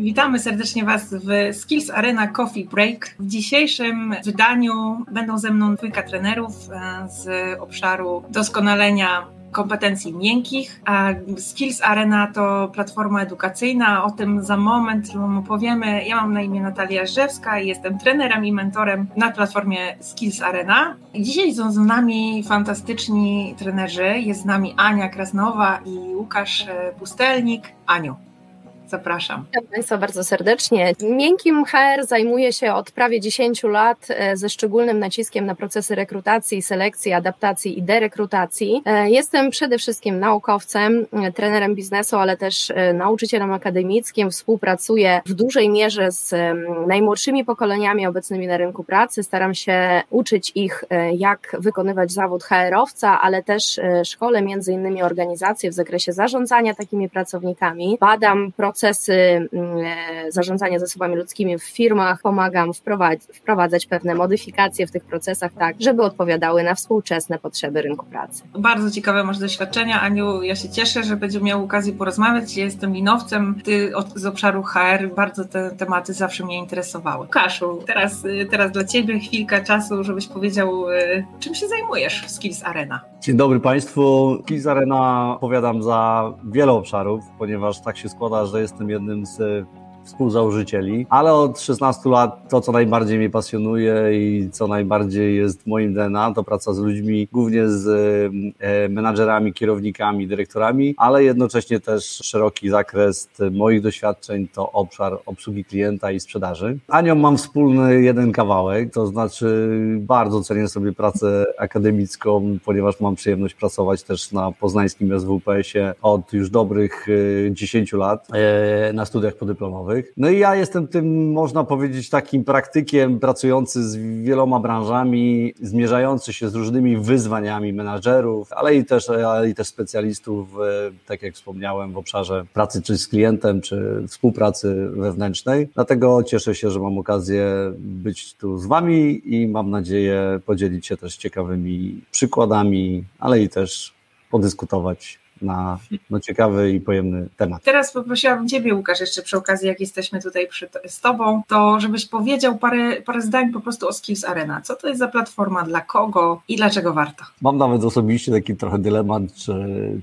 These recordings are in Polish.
Witamy serdecznie Was w Skills Arena Coffee Break. W dzisiejszym wydaniu będą ze mną dwójka trenerów e, z obszaru doskonalenia kompetencji miękkich, a Skills Arena to platforma edukacyjna. O tym za moment Wam opowiemy. Ja mam na imię Natalia Żewska i jestem trenerem i mentorem na platformie Skills Arena. Dzisiaj są z nami fantastyczni trenerzy. Jest z nami Ania Krasnowa i Łukasz Pustelnik. Aniu, Zapraszam. Witam Państwa bardzo serdecznie. Miękkim HR zajmuje się od prawie 10 lat e, ze szczególnym naciskiem na procesy rekrutacji, selekcji, adaptacji i derekrutacji. E, jestem przede wszystkim naukowcem, e, trenerem biznesu, ale też nauczycielem akademickim. Współpracuję w dużej mierze z najmłodszymi pokoleniami obecnymi na rynku pracy. Staram się uczyć ich, jak wykonywać zawód HR-owca, ale też szkole między innymi organizacje w zakresie zarządzania takimi pracownikami. Badam proces procesy mm, e, zarządzania zasobami ludzkimi w firmach, pomagam wprowadzać pewne modyfikacje w tych procesach tak, żeby odpowiadały na współczesne potrzeby rynku pracy. Bardzo ciekawe masz doświadczenia, Aniu, ja się cieszę, że będziemy miał okazję porozmawiać. Ja jestem linowcem, ty z obszaru HR, bardzo te tematy zawsze mnie interesowały. Kaszu, teraz, teraz dla ciebie chwilka czasu, żebyś powiedział, e, czym się zajmujesz w Skills Arena. Dzień dobry Państwu. Skills Arena odpowiadam za wiele obszarów, ponieważ tak się składa, że jestem jednym z współzałożycieli, ale od 16 lat to, co najbardziej mnie pasjonuje i co najbardziej jest moim DNA, to praca z ludźmi, głównie z e, menadżerami, kierownikami, dyrektorami, ale jednocześnie też szeroki zakres moich doświadczeń to obszar obsługi klienta i sprzedaży. Anią mam wspólny jeden kawałek, to znaczy bardzo cenię sobie pracę akademicką, ponieważ mam przyjemność pracować też na poznańskim SWPS-ie od już dobrych 10 e, lat e, na studiach podyplomowych. No i ja jestem tym, można powiedzieć, takim praktykiem pracujący z wieloma branżami, zmierzający się z różnymi wyzwaniami menadżerów, ale i też, ale i też specjalistów, tak jak wspomniałem, w obszarze pracy czy z klientem, czy współpracy wewnętrznej. Dlatego cieszę się, że mam okazję być tu z Wami i mam nadzieję podzielić się też ciekawymi przykładami, ale i też podyskutować na no, ciekawy i pojemny temat. Teraz poprosiłabym Ciebie, Łukasz, jeszcze przy okazji, jak jesteśmy tutaj przy, z Tobą, to żebyś powiedział parę, parę zdań po prostu o Skills Arena. Co to jest za platforma, dla kogo i dlaczego warto? Mam nawet osobiście taki trochę dylemat, czy,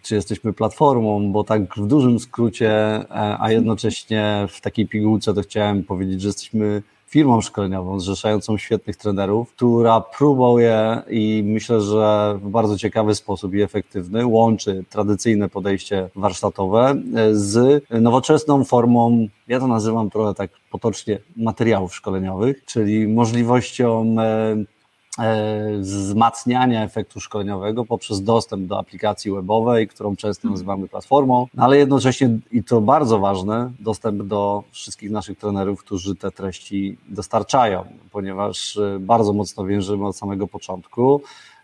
czy jesteśmy platformą, bo tak w dużym skrócie, e, a jednocześnie w takiej pigułce to chciałem powiedzieć, że jesteśmy firmą szkoleniową zrzeszającą świetnych trenerów, która próbuje i myślę, że w bardzo ciekawy sposób i efektywny łączy tradycyjne podejście warsztatowe z nowoczesną formą, ja to nazywam trochę tak potocznie, materiałów szkoleniowych, czyli możliwością e, E, wzmacniania efektu szkoleniowego poprzez dostęp do aplikacji webowej, którą często mhm. nazywamy platformą, ale jednocześnie, i to bardzo ważne, dostęp do wszystkich naszych trenerów, którzy te treści dostarczają, ponieważ e, bardzo mocno wierzymy od samego początku,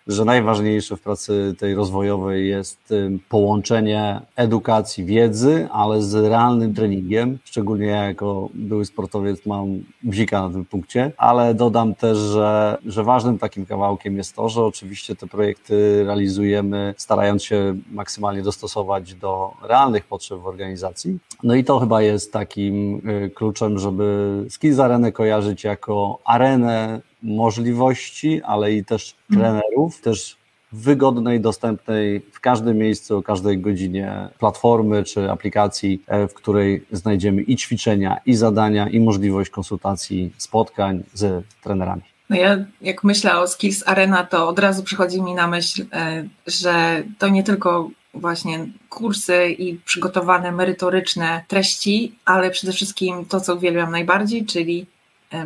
że najważniejsze w pracy tej rozwojowej jest połączenie edukacji, wiedzy, ale z realnym treningiem. Szczególnie ja jako były sportowiec mam bzika na tym punkcie, ale dodam też, że, że ważnym takim kawałkiem jest to, że oczywiście te projekty realizujemy starając się maksymalnie dostosować do realnych potrzeb w organizacji. No i to chyba jest takim y, kluczem, żeby Skills Arenę kojarzyć jako arenę możliwości, ale i też trenerów, też wygodnej, dostępnej w każdym miejscu, każdej godzinie platformy czy aplikacji, e, w której znajdziemy i ćwiczenia, i zadania, i możliwość konsultacji, spotkań z trenerami. No ja jak myślę o Skills Arena, to od razu przychodzi mi na myśl, e, że to nie tylko właśnie kursy i przygotowane merytoryczne treści, ale przede wszystkim to, co uwielbiam najbardziej, czyli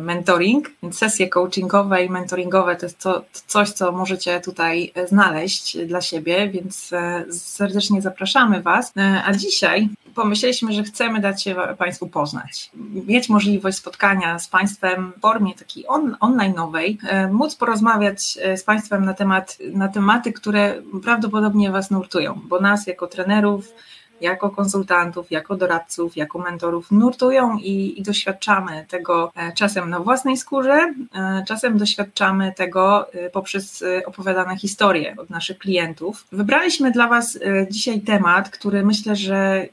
mentoring, więc sesje coachingowe i mentoringowe to jest to, coś, co możecie tutaj e, znaleźć dla siebie, więc e, serdecznie zapraszamy Was. A dzisiaj pomyśleliśmy, że chcemy dać się Państwu poznać, mieć możliwość spotkania z Państwem w formie takiej on, online'owej, móc porozmawiać z Państwem na temat, na tematy, które prawdopodobnie Was nurtują, bo nas jako trenerów jako konsultantów, jako doradców, jako mentorów nurtują i, i doświadczamy tego e, czasem na własnej skórze, e, czasem doświadczamy tego e, poprzez opowiadane historie od naszych klientów. Wybraliśmy dla Was dzisiaj temat, który myślę, że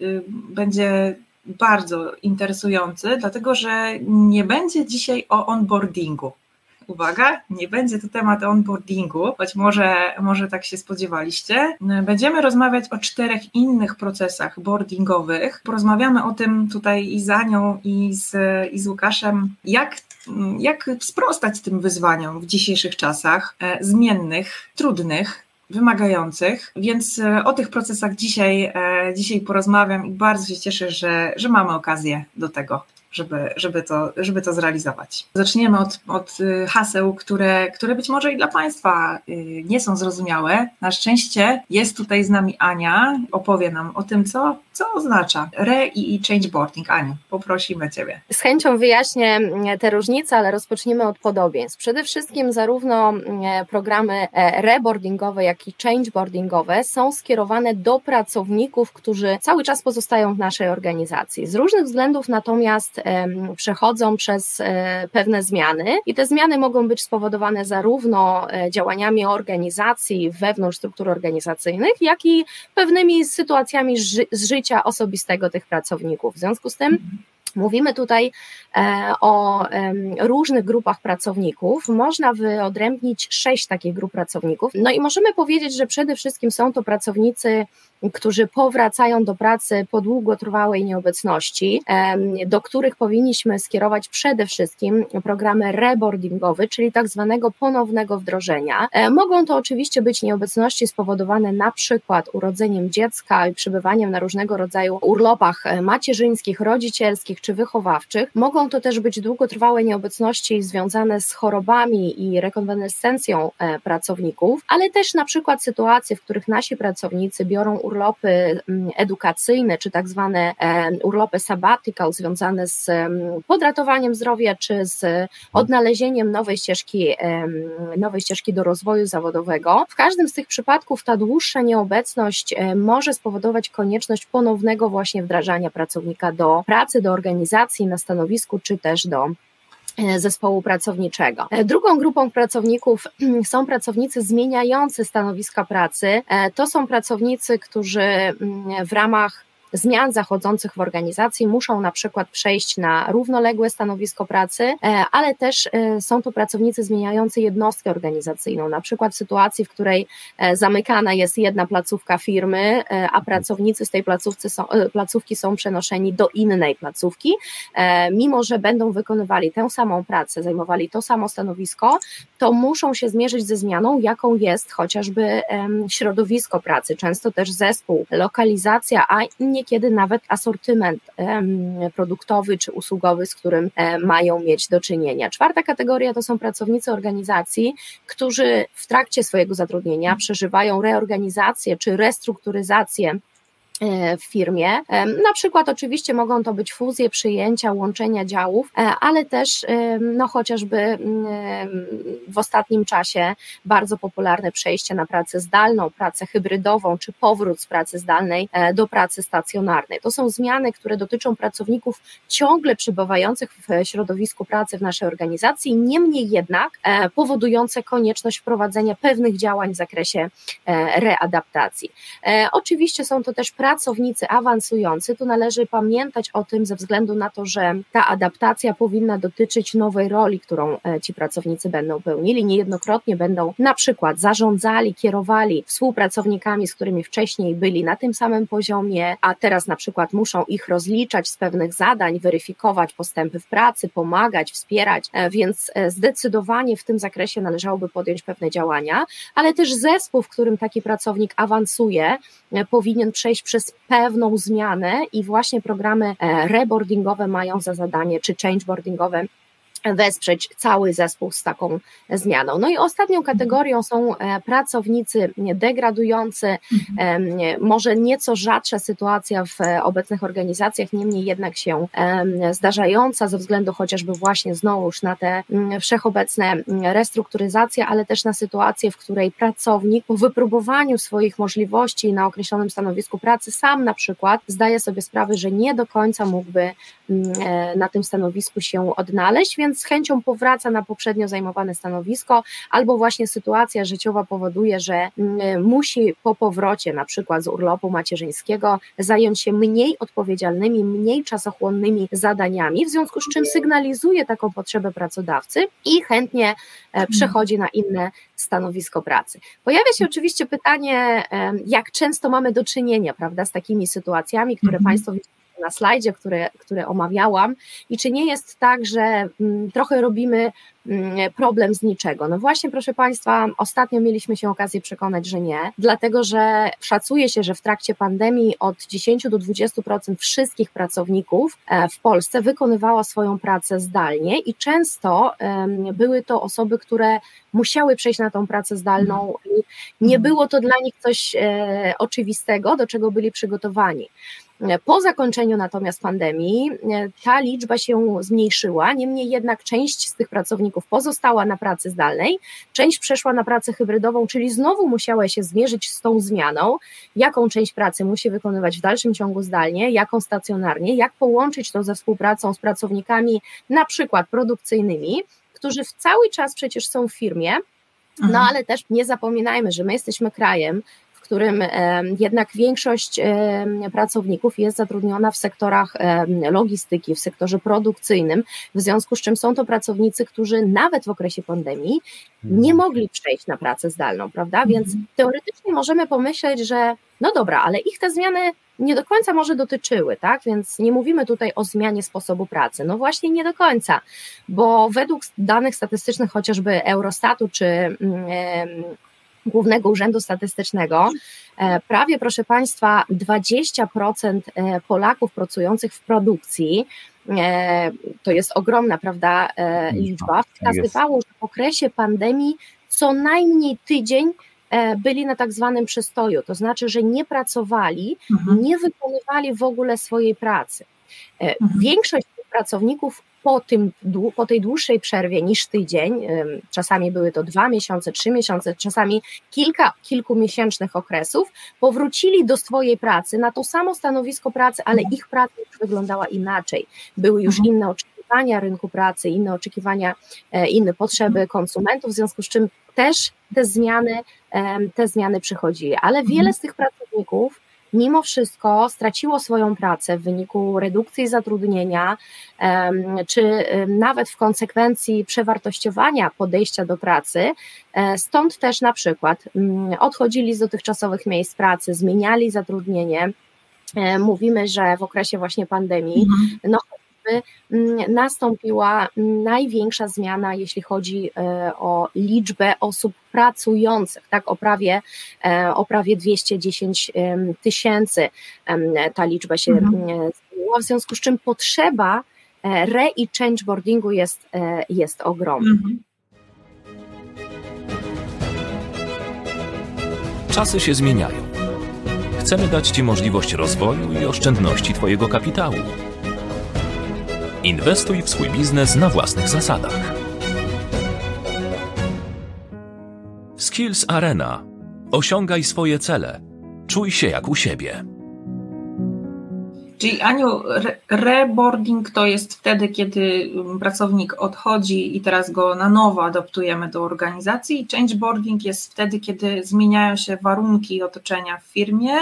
będzie bardzo interesujący, dlatego że nie będzie dzisiaj o onboardingu uwaga, nie będzie to temat onboardingu, choć może, może tak się spodziewaliście. Będziemy rozmawiać o czterech innych procesach boardingowych. Porozmawiamy o tym tutaj i z Anią, i z, i z Łukaszem, jak jak sprostać tym wyzwaniom w dzisiejszych czasach, e, zmiennych, trudnych, wymagających, więc e, o tych procesach dzisiaj, e, dzisiaj porozmawiam i bardzo się cieszę, że, że mamy okazję do tego żeby, żeby, to, żeby to zrealizować. Zaczniemy od, od y, haseł, które, które być może i dla Państwa y, nie są zrozumiałe. Na szczęście jest tutaj z nami Ania, opowie nam o tym, co, co oznacza re i changeboarding. Aniu, poprosimy Ciebie. Z chęcią wyjaśnię mm, te różnice, ale rozpoczniemy od podobieństw. Przede wszystkim zarówno mm, programy e, reboardingowe, jak i changeboardingowe są skierowane do pracowników, którzy cały czas pozostają w naszej organizacji. Z różnych względów natomiast przechodzą przez e, pewne zmiany i te zmiany mogą być spowodowane zarówno e, działaniami organizacji wewnątrz struktur organizacyjnych, jak i pewnymi sytuacjami z życia osobistego tych pracowników. W związku z tym Mówimy tutaj e, o różnych grupach pracowników. Można wyodrębnić sześć takich grup pracowników. No i możemy powiedzieć, że przede wszystkim są to pracownicy, którzy powracają do pracy po długotrwałej nieobecności, do których powinniśmy skierować przede wszystkim programy reboardingowe, czyli tak zwanego ponownego wdrożenia. E, mogą to oczywiście być nieobecności spowodowane na przykład urodzeniem dziecka i przebywaniem na różnego rodzaju urlopach e, macierzyńskich, rodzicielskich, czy wychowawczych. Mogą to też być długotrwałe nieobecności związane z chorobami i rekonwalescencją e, pracowników, ale też na przykład sytuacje, w których nasi pracownicy biorą urlopy mm, edukacyjne, czy tak zwane e, urlopy sabbatical związane z podratowaniem zdrowia, czy z odnalezieniem nowej ścieżki, nowej ścieżki do rozwoju zawodowego. W każdym z tych przypadków ta dłuższa nieobecność e, może spowodować konieczność ponownego właśnie wdrażania pracownika do pracy, do organizacji, na stanowisku, czy też do e, zespołu pracowniczego. E, drugą grupą pracowników są pracownicy zmieniający stanowiska pracy. E, to są pracownicy, którzy mm, w ramach zmian zachodzących w organizacji muszą na przykład przejść na równoległe stanowisko pracy, e, ale też e, są to pracownicy zmieniający jednostkę organizacyjną, na przykład w sytuacji, w której e, zamykana jest jedna placówka firmy, a pracownicy z tej placówki są, placówki są przenoszeni do innej placówki, mimo że będą wykonywali tę samą pracę, zajmowali to samo stanowisko, to muszą się zmierzyć ze zmianą, jaką jest chociażby środowisko pracy, często też zespół, lokalizacja, a nie niekiedy nawet asortyment produktowy czy usługowy, z którym e, mają mieć do czynienia. Czwarta kategoria to są pracownicy organizacji, którzy w trakcie swojego zatrudnienia przeżywają reorganizację czy restrukturyzację w firmie. E, na przykład oczywiście mogą to być fuzje, przyjęcia, łączenia działów, e, ale też no chociażby w ostatnim czasie bardzo popularne przejście na pracę zdalną, pracę hybrydową, czy powrót z pracy zdalnej do pracy stacjonarnej. To są zmiany, które dotyczą pracowników ciągle przybywających w środowisku pracy w naszej organizacji, niemniej jednak powodujące konieczność wprowadzenia pewnych działań w zakresie readaptacji. Oczywiście są to też pracownicy awansujący, tu należy pamiętać o tym ze względu na to, że ta adaptacja powinna dotyczyć nowej roli, którą e, ci pracownicy będą pełnili. Niejednokrotnie będą na przykład zarządzali, kierowali współpracownikami, z którymi wcześniej byli na tym samym poziomie, a teraz na przykład muszą ich rozliczać z pewnych zadań, weryfikować postępy w pracy, pomagać, wspierać, e, więc e, zdecydowanie w tym zakresie należałoby podjąć pewne działania, ale też zespół, w którym taki pracownik awansuje, powinien przejść przez pewną zmianę i właśnie programy e, reboardingowe mają za zadanie, czy changeboardingowe wesprzeć cały zespół z taką zmianą. No i ostatnią kategorią są e, pracownicy degradujący, może nieco rzadsza sytuacja w obecnych organizacjach, niemniej jednak się zdarzająca ze względu chociażby właśnie znowuż na te wszechobecne restrukturyzacje, ale też na sytuację, w której pracownik po wypróbowaniu swoich możliwości na określonym stanowisku pracy sam na przykład zdaje sobie sprawę, że nie do końca mógłby e, na tym stanowisku się odnaleźć, więc z chęcią powraca na poprzednio zajmowane stanowisko, albo właśnie sytuacja życiowa powoduje, że mm, musi po powrocie na przykład z urlopu macierzyńskiego zająć się mniej odpowiedzialnymi, mniej czasochłonnymi zadaniami, w związku z czym sygnalizuje taką potrzebę pracodawcy i chętnie e, mhm. przechodzi na inne stanowisko pracy. Pojawia się oczywiście pytanie, jak często mamy do czynienia, prawda, z takimi sytuacjami, które mhm. Państwo na slajdzie, które, które omawiałam, i czy nie jest tak, że mm, trochę robimy mm, problem z niczego. No właśnie, proszę Państwa, ostatnio mieliśmy się okazję przekonać, że nie, dlatego że szacuje się, że w trakcie pandemii od 10 do 20% wszystkich pracowników e, w Polsce wykonywało swoją pracę zdalnie i często były to osoby, które musiały przejść na tą pracę zdalną i nie było to dla nich coś e, oczywistego, do czego byli przygotowani. Po zakończeniu natomiast pandemii e, ta liczba się zmniejszyła, niemniej jednak część z tych pracowników pozostała na pracy zdalnej, część przeszła na pracę hybrydową, czyli znowu musiała się zmierzyć z tą zmianą, jaką część pracy musi wykonywać w dalszym ciągu zdalnie, jaką stacjonarnie, jak połączyć to ze współpracą z pracownikami na przykład produkcyjnymi, którzy w cały czas przecież są w firmie, no mhm. ale też nie zapominajmy, że my jesteśmy krajem, którym jednak większość pracowników jest zatrudniona w sektorach logistyki, w sektorze produkcyjnym, w związku z czym są to pracownicy, którzy nawet w okresie pandemii nie mhm. mogli przejść na pracę zdalną, prawda? Więc mhm. teoretycznie możemy pomyśleć, że no dobra, ale ich te zmiany nie do końca może dotyczyły, tak? Więc nie mówimy tutaj o zmianie sposobu pracy. No właśnie nie do końca, bo według danych statystycznych chociażby Eurostatu czy mm, Głównego Urzędu Statystycznego, e, prawie, proszę Państwa, 20% e, Polaków pracujących w produkcji, e, to jest ogromna, prawda, liczba, tak wskazywało, że w okresie pandemii co najmniej tydzień byli na tak zwanym przystoju, to znaczy, że nie pracowali, mhm. nie wykonywali w ogóle swojej pracy. Mhm. Większość pracowników po, tym, po tej dłuższej przerwie niż tydzień, czasami były to dwa miesiące, trzy miesiące, czasami kilka, kilkumiesięcznych okresów, powrócili do swojej pracy na to samo stanowisko pracy, ale mhm. ich praca już wyglądała inaczej. Były już mhm. inne oczekiwania rynku pracy, inne oczekiwania, e, inne potrzeby mhm. konsumentów, w związku z czym też te zmiany, te zmiany przychodziły. Ale wiele z tych pracowników mimo wszystko straciło swoją pracę w wyniku redukcji zatrudnienia, czy nawet w konsekwencji przewartościowania podejścia do pracy. E, stąd też na przykład mm, odchodzili z dotychczasowych miejsc pracy, zmieniali zatrudnienie. E, mówimy, że w okresie właśnie pandemii, mhm. no Mm, nastąpiła największa zmiana, jeśli chodzi e, o liczbę osób pracujących, tak, o prawie, e, o prawie 210 tysięcy ta liczba się mhm. zmieniła, w związku z czym potrzeba e, re i changeboardingu jest, jest ogromna. Mhm. Czasy się zmieniają. Chcemy dać Ci możliwość rozwoju i oszczędności Twojego kapitału. Inwestuj w swój biznes na własnych zasadach. Skills Arena. Osiągaj swoje cele. Czuj się jak u siebie. Czyli Aniu, reboarding to jest wtedy, kiedy pracownik odchodzi i teraz go na nowo adaptujemy do organizacji. Changeboarding jest wtedy, kiedy zmieniają się warunki otoczenia w firmie,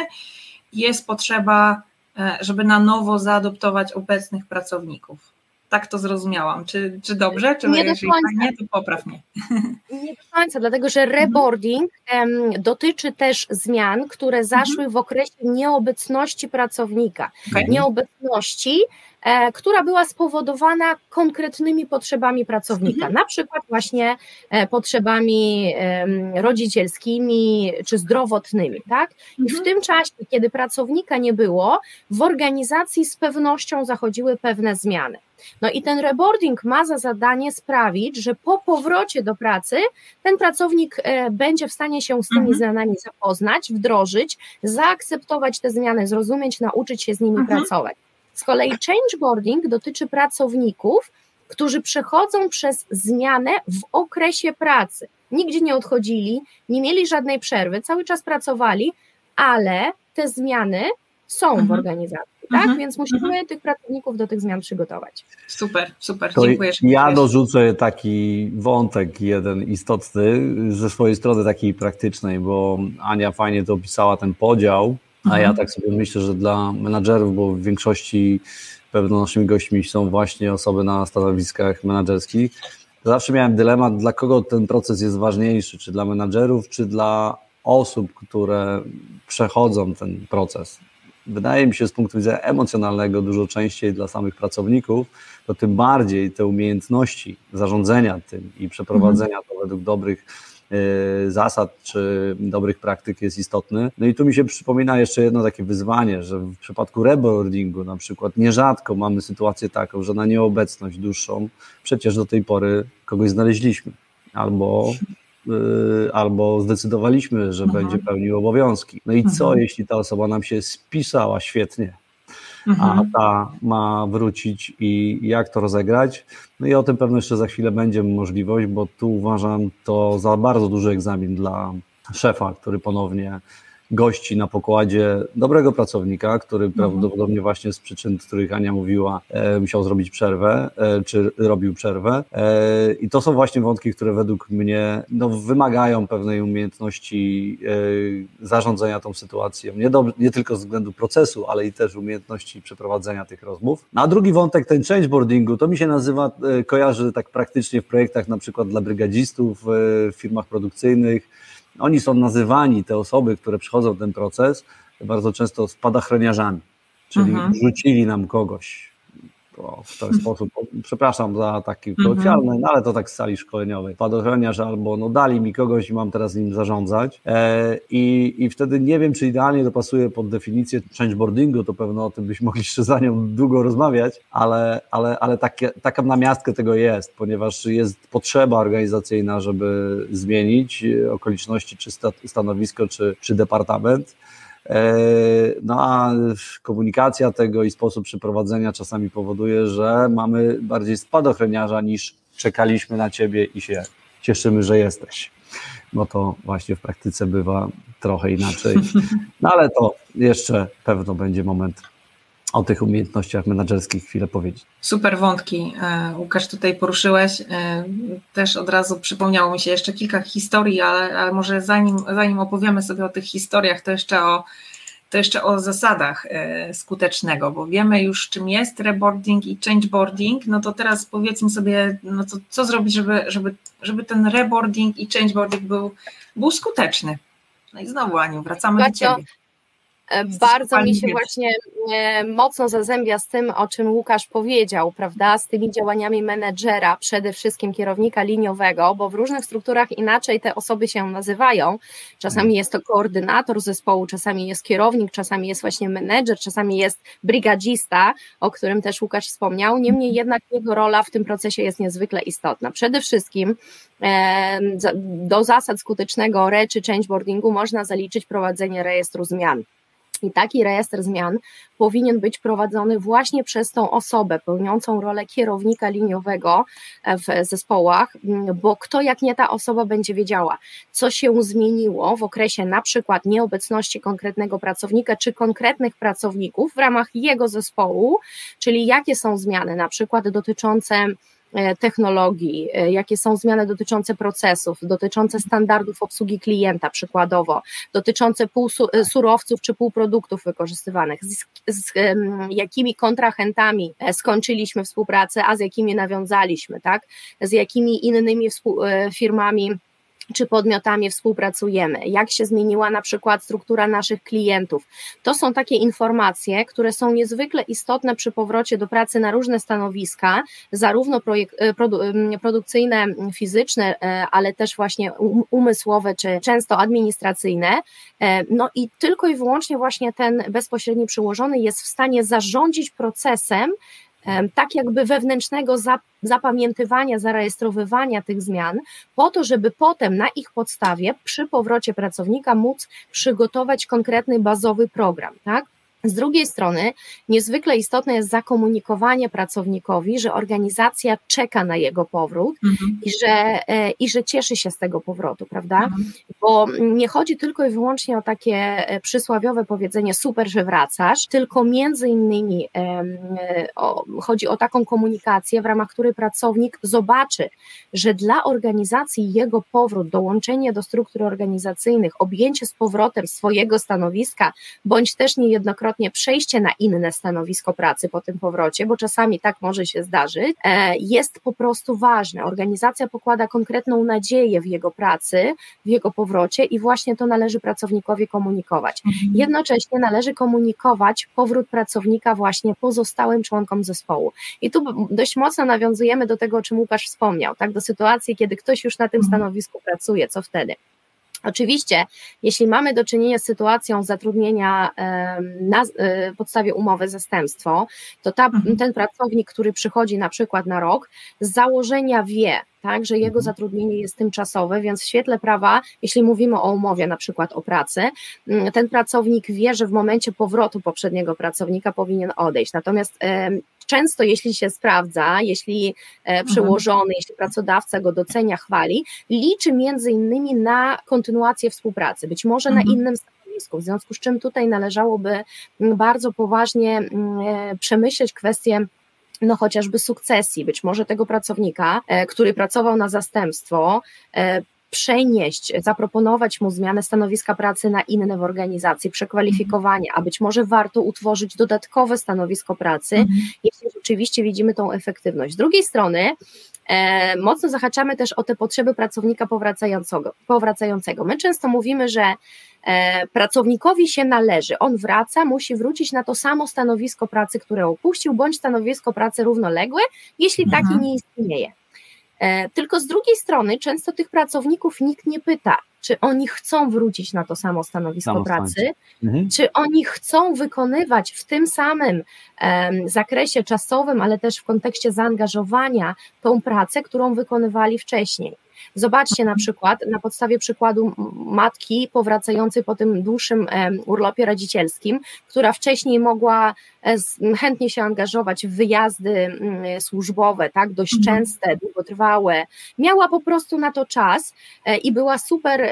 jest potrzeba E, żeby na nowo zaadoptować obecnych pracowników. Tak to zrozumiałam. Czy, czy dobrze? Czy nie jeżeli tak nie, to popraw mnie. Nie do końca, dlatego że reboarding um, dotyczy też zmian, które zaszły w okresie nieobecności pracownika. Okay. Nieobecności która była spowodowana konkretnymi potrzebami pracownika, mhm. na przykład właśnie e, potrzebami rodzicielskimi czy zdrowotnymi, tak? I w mhm. tym czasie, kiedy pracownika nie było, w organizacji z pewnością zachodziły pewne zmiany. No i ten reboarding ma za zadanie sprawić, że po powrocie do pracy ten pracownik e, będzie w stanie się z tymi mhm. zmianami zapoznać, wdrożyć, zaakceptować te zmiany, zrozumieć, nauczyć się z nimi mhm. pracować. Z kolei changeboarding dotyczy pracowników, którzy przechodzą przez zmianę w okresie pracy. Nigdzie nie odchodzili, nie mieli żadnej przerwy, cały czas pracowali, ale te zmiany są mhm. w organizacji, tak? Mhm. Więc musimy mhm. tych pracowników do tych zmian przygotować. Super, super, to dziękuję. Ja dorzucę taki wątek jeden istotny ze swojej strony takiej praktycznej, bo Ania fajnie to opisała ten podział, a ja mhm. tak sobie myślę, że dla menadżerów, bo w większości pewno naszymi gośćmi są właśnie osoby na stanowiskach menedżerskich, zawsze miałem dylemat, dla kogo ten proces jest ważniejszy, czy dla menadżerów, czy dla osób, które przechodzą ten proces. Wydaje mi się z punktu widzenia emocjonalnego dużo częściej dla samych pracowników, to tym bardziej te umiejętności zarządzania tym i przeprowadzenia to według dobrych zasad czy dobrych praktyk jest istotny. No i tu mi się przypomina jeszcze jedno takie wyzwanie, że w przypadku reboardingu na przykład nierzadko mamy sytuację taką, że na nieobecność dłuższą przecież do tej pory kogoś znaleźliśmy albo Y, albo zdecydowaliśmy, że mhm. będzie pełnił obowiązki. No i co, mhm. jeśli ta osoba nam się spisała świetnie, mhm. a ta ma wrócić i jak to rozegrać? No i o tym pewno jeszcze za chwilę będzie możliwość, bo tu uważam to za bardzo duży egzamin dla szefa, który ponownie gości na pokładzie dobrego pracownika, który mhm. prawdopodobnie właśnie z przyczyn, z których Ania mówiła, e, musiał zrobić przerwę, e, czy robił przerwę. E, I to są właśnie wątki, które według mnie no, wymagają pewnej umiejętności zarządzania tą sytuacją. Nie, do, nie tylko z względu procesu, ale i też umiejętności przeprowadzenia tych rozmów. No, a drugi wątek, ten changeboardingu, to mi się nazywa, kojarzy tak praktycznie w projektach na przykład dla brygadzistów, w firmach produkcyjnych, oni są nazywani, te osoby, które przychodzą ten proces, bardzo często spadochroniarzami, czyli mhm. rzucili nam kogoś w ten sposób. Przepraszam za taki mhm. kolokwialny, no ale to tak z sali szkoleniowej. Spadochroniarz albo no dali mi kogoś i mam teraz nim zarządzać. E, i, I wtedy nie wiem, czy idealnie to pasuje pod definicję changeboardingu, to pewno o tym byśmy mogli jeszcze za nią długo rozmawiać, ale, ale, ale takie, taka namiastka tego jest, ponieważ jest potrzeba organizacyjna, żeby zmienić okoliczności, czy stanowisko, czy, czy departament. E, no a komunikacja tego i sposób przeprowadzenia czasami powoduje, że mamy bardziej spadochroniarza niż czekaliśmy na ciebie i się cieszymy, że jesteś. No to właśnie w praktyce bywa trochę inaczej. No ale to jeszcze pewno będzie moment o tych umiejętnościach menedżerskich chwilę powiedzieć. Super wątki, e, Łukasz, tutaj poruszyłeś. E, też od razu przypomniało mi się jeszcze kilka historii, ale, ale może zanim, zanim opowiemy sobie o tych historiach, to jeszcze o, to jeszcze o zasadach e, skutecznego, bo wiemy już czym jest reboarding i changeboarding, no to teraz powiedzmy sobie, no to co zrobić, żeby, żeby, żeby ten reboarding i changeboarding był, był skuteczny. No i znowu Aniu, wracamy do Ciebie. E, bardzo mi się właśnie e, mocno zazębia z tym, o czym Łukasz powiedział, prawda, z tymi działaniami menedżera, przede wszystkim kierownika liniowego, bo w różnych strukturach inaczej te osoby się nazywają. Czasami mhm. jest to koordynator zespołu, czasami jest kierownik, czasami jest właśnie menedżer, czasami jest brigadzista, o którym też Łukasz wspomniał. Niemniej jednak jego rola w tym procesie jest niezwykle istotna. Przede wszystkim e, do zasad skutecznego re czy changeboardingu można zaliczyć prowadzenie rejestru zmian. I taki rejestr zmian powinien być prowadzony właśnie przez tą osobę pełniącą rolę kierownika liniowego w zespołach, bo kto jak nie ta osoba będzie wiedziała, co się zmieniło w okresie na przykład nieobecności konkretnego pracownika czy konkretnych pracowników w ramach jego zespołu, czyli jakie są zmiany na przykład dotyczące E, technologii, e, jakie są zmiany dotyczące procesów, dotyczące standardów obsługi klienta przykładowo, dotyczące e, surowców czy półproduktów wykorzystywanych, z, z jakimi kontrahentami skończyliśmy współpracę, a z jakimi nawiązaliśmy, tak? Z jakimi innymi firmami czy podmiotami współpracujemy, jak się zmieniła na przykład struktura naszych klientów. To są takie informacje, które są niezwykle istotne przy powrocie do pracy na różne stanowiska, zarówno projekt, e, produ, produkcyjne, fizyczne, e, ale też właśnie umysłowe, czy często administracyjne. E, no i tylko i wyłącznie właśnie ten bezpośredni przyłożony jest w stanie zarządzić procesem, tak jakby wewnętrznego zapamiętywania, zarejestrowywania tych zmian, po to, żeby potem na ich podstawie przy powrocie pracownika móc przygotować konkretny bazowy program, tak? Z drugiej strony, niezwykle istotne jest zakomunikowanie pracownikowi, że organizacja czeka na jego powrót mhm. i, że, e, i że cieszy się z tego powrotu, prawda? Mhm. Bo nie chodzi tylko i wyłącznie o takie e, przysławiowe powiedzenie super, że wracasz, tylko między innymi o, chodzi o taką komunikację, w ramach której pracownik zobaczy, że dla organizacji jego powrót, dołączenie do struktur organizacyjnych, objęcie z powrotem swojego stanowiska, bądź też niejednokrotnie przejście na inne stanowisko pracy po tym powrocie, bo czasami tak może się zdarzyć, e, jest po prostu ważne. Organizacja pokłada konkretną nadzieję w jego pracy, w jego powrocie i właśnie to należy pracownikowi komunikować. Mhm. Jednocześnie należy komunikować powrót pracownika właśnie pozostałym członkom zespołu. I tu dość mocno nawiązujemy do tego, o czym Łukasz wspomniał, tak, do sytuacji, kiedy ktoś już na tym mhm. stanowisku pracuje, co wtedy? Oczywiście, jeśli mamy do czynienia z sytuacją zatrudnienia na e, podstawie umowy zastępstwo, to ta, mhm. ten pracownik, który przychodzi na przykład na rok, z założenia wie, tak, że jego mhm. zatrudnienie jest tymczasowe, więc w świetle prawa, jeśli mówimy o umowie na przykład o pracy, mm, ten pracownik wie, że w momencie powrotu poprzedniego pracownika powinien odejść. Natomiast często jeśli się sprawdza, jeśli e, mhm. przełożony, jeśli pracodawca go docenia, chwali, liczy między innymi na kontynuację współpracy, być może na mhm. innym stanowisku, w związku z czym tutaj należałoby mm, bardzo poważnie mm, e, przemyśleć kwestię no chociażby sukcesji, być może tego pracownika, e, który pracował na zastępstwo, przenieść, zaproponować mu zmianę stanowiska pracy na inne w organizacji, przekwalifikowanie, a być może warto utworzyć dodatkowe stanowisko pracy, mhm. jeśli rzeczywiście widzimy tą efektywność. Z drugiej strony, e, mocno zahaczamy też o te potrzeby pracownika powracającego. powracającego. My często mówimy, że e, pracownikowi się należy, on wraca, musi wrócić na to samo stanowisko pracy, które opuścił, bądź stanowisko pracy równoległe, jeśli mhm. taki nie istnieje. E, tylko z drugiej strony często tych pracowników nikt nie pyta, czy oni chcą wrócić na to samo stanowisko samo pracy, mhm. czy oni chcą wykonywać w tym samym um, zakresie czasowym, ale też w kontekście zaangażowania tą pracę, którą wykonywali wcześniej. Zobaczcie na przykład na podstawie przykładu matki powracającej po tym dłuższym urlopie rodzicielskim, która wcześniej mogła e, chętnie się angażować w wyjazdy służbowe, tak, dość mhm. częste, długotrwałe. Miała po prostu na to czas e, i była super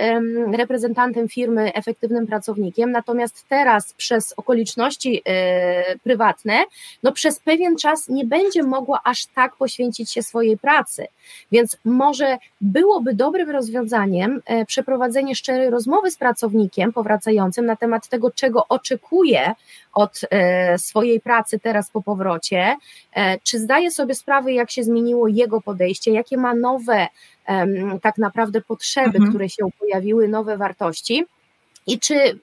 reprezentantem firmy, efektywnym pracownikiem, natomiast teraz przez okoliczności e, prywatne, no przez pewien czas nie będzie mogła aż tak poświęcić się swojej pracy, więc może byłoby dobrym rozwiązaniem e, przeprowadzenie szczerej rozmowy z pracownikiem powracającym na temat tego, czego oczekuje od e, swojej pracy teraz po powrocie, e, czy zdaje sobie sprawę, jak się zmieniło jego podejście, jakie ma nowe tak naprawdę potrzeby, mhm. które się pojawiły, nowe wartości i czy y,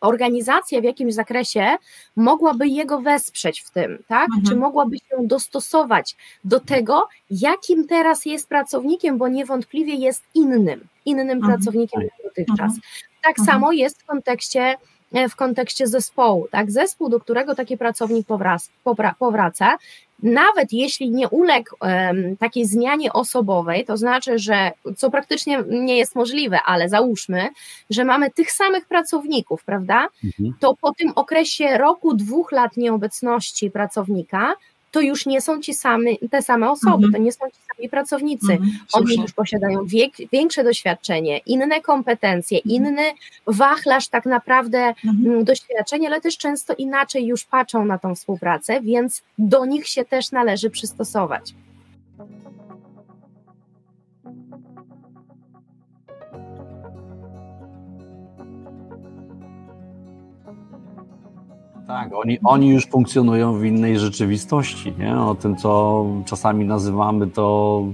organizacja w jakimś zakresie mogłaby jego wesprzeć w tym, tak? Mhm. Czy mogłaby się dostosować do tego, jakim teraz jest pracownikiem, bo niewątpliwie jest innym, innym mhm. pracownikiem niż dotychczas. Mhm. Tak mhm. samo jest w kontekście w kontekście zespołu, tak? Zespół, do którego taki pracownik powraca, nawet jeśli nie uległ um, takiej zmianie osobowej, to znaczy, że co praktycznie nie jest możliwe, ale załóżmy, że mamy tych samych pracowników, prawda? Mhm. To po tym okresie roku, dwóch lat nieobecności pracownika, to już nie są ci same, te same osoby, mhm. to nie są ci sami pracownicy. Mhm, Oni już posiadają wiek, większe doświadczenie, inne kompetencje, mhm. inny wachlarz tak naprawdę mhm. Mm, doświadczenia, ale też często inaczej już patrzą na tą współpracę, więc do nich się też należy przystosować. Tak, oni, oni już funkcjonują w innej rzeczywistości, nie? o tym, co czasami nazywamy to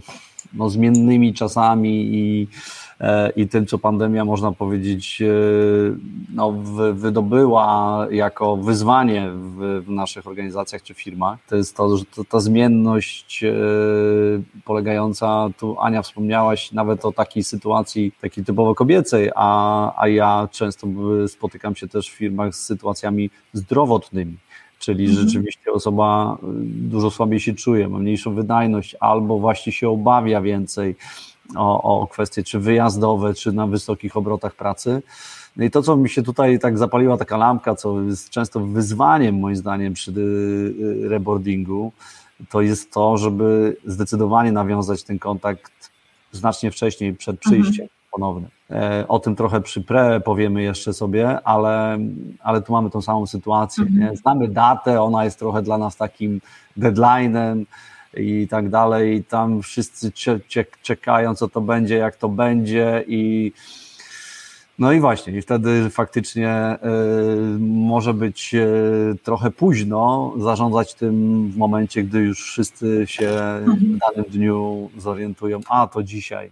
no, zmiennymi czasami i i tym, co pandemia, można powiedzieć, no, wydobyła jako wyzwanie w, w naszych organizacjach czy firmach, to jest to, że to, ta zmienność polegająca, tu Ania wspomniałaś nawet o takiej sytuacji, takiej typowo kobiecej, a, a ja często spotykam się też w firmach z sytuacjami zdrowotnymi czyli mhm. rzeczywiście osoba dużo słabiej się czuje, ma mniejszą wydajność albo właśnie się obawia więcej o, o kwestie czy wyjazdowe, czy na wysokich obrotach pracy. No i to, co mi się tutaj tak zapaliła taka lampka, co jest często wyzwaniem moim zdaniem przy y, y, reboardingu, to jest to, żeby zdecydowanie nawiązać ten kontakt znacznie wcześniej przed mhm. przyjściem mhm. ponownym. E, o tym trochę przy pre powiemy jeszcze sobie, ale, ale tu mamy tą samą sytuację. Mhm. Znamy datę, ona jest trochę dla nas takim deadline'em i tak dalej. I tam wszyscy czekają, co to będzie, jak to będzie i no i właśnie, i wtedy faktycznie y, może być y, trochę późno zarządzać tym w momencie, gdy już wszyscy się mhm. w danym dniu zorientują, a to dzisiaj,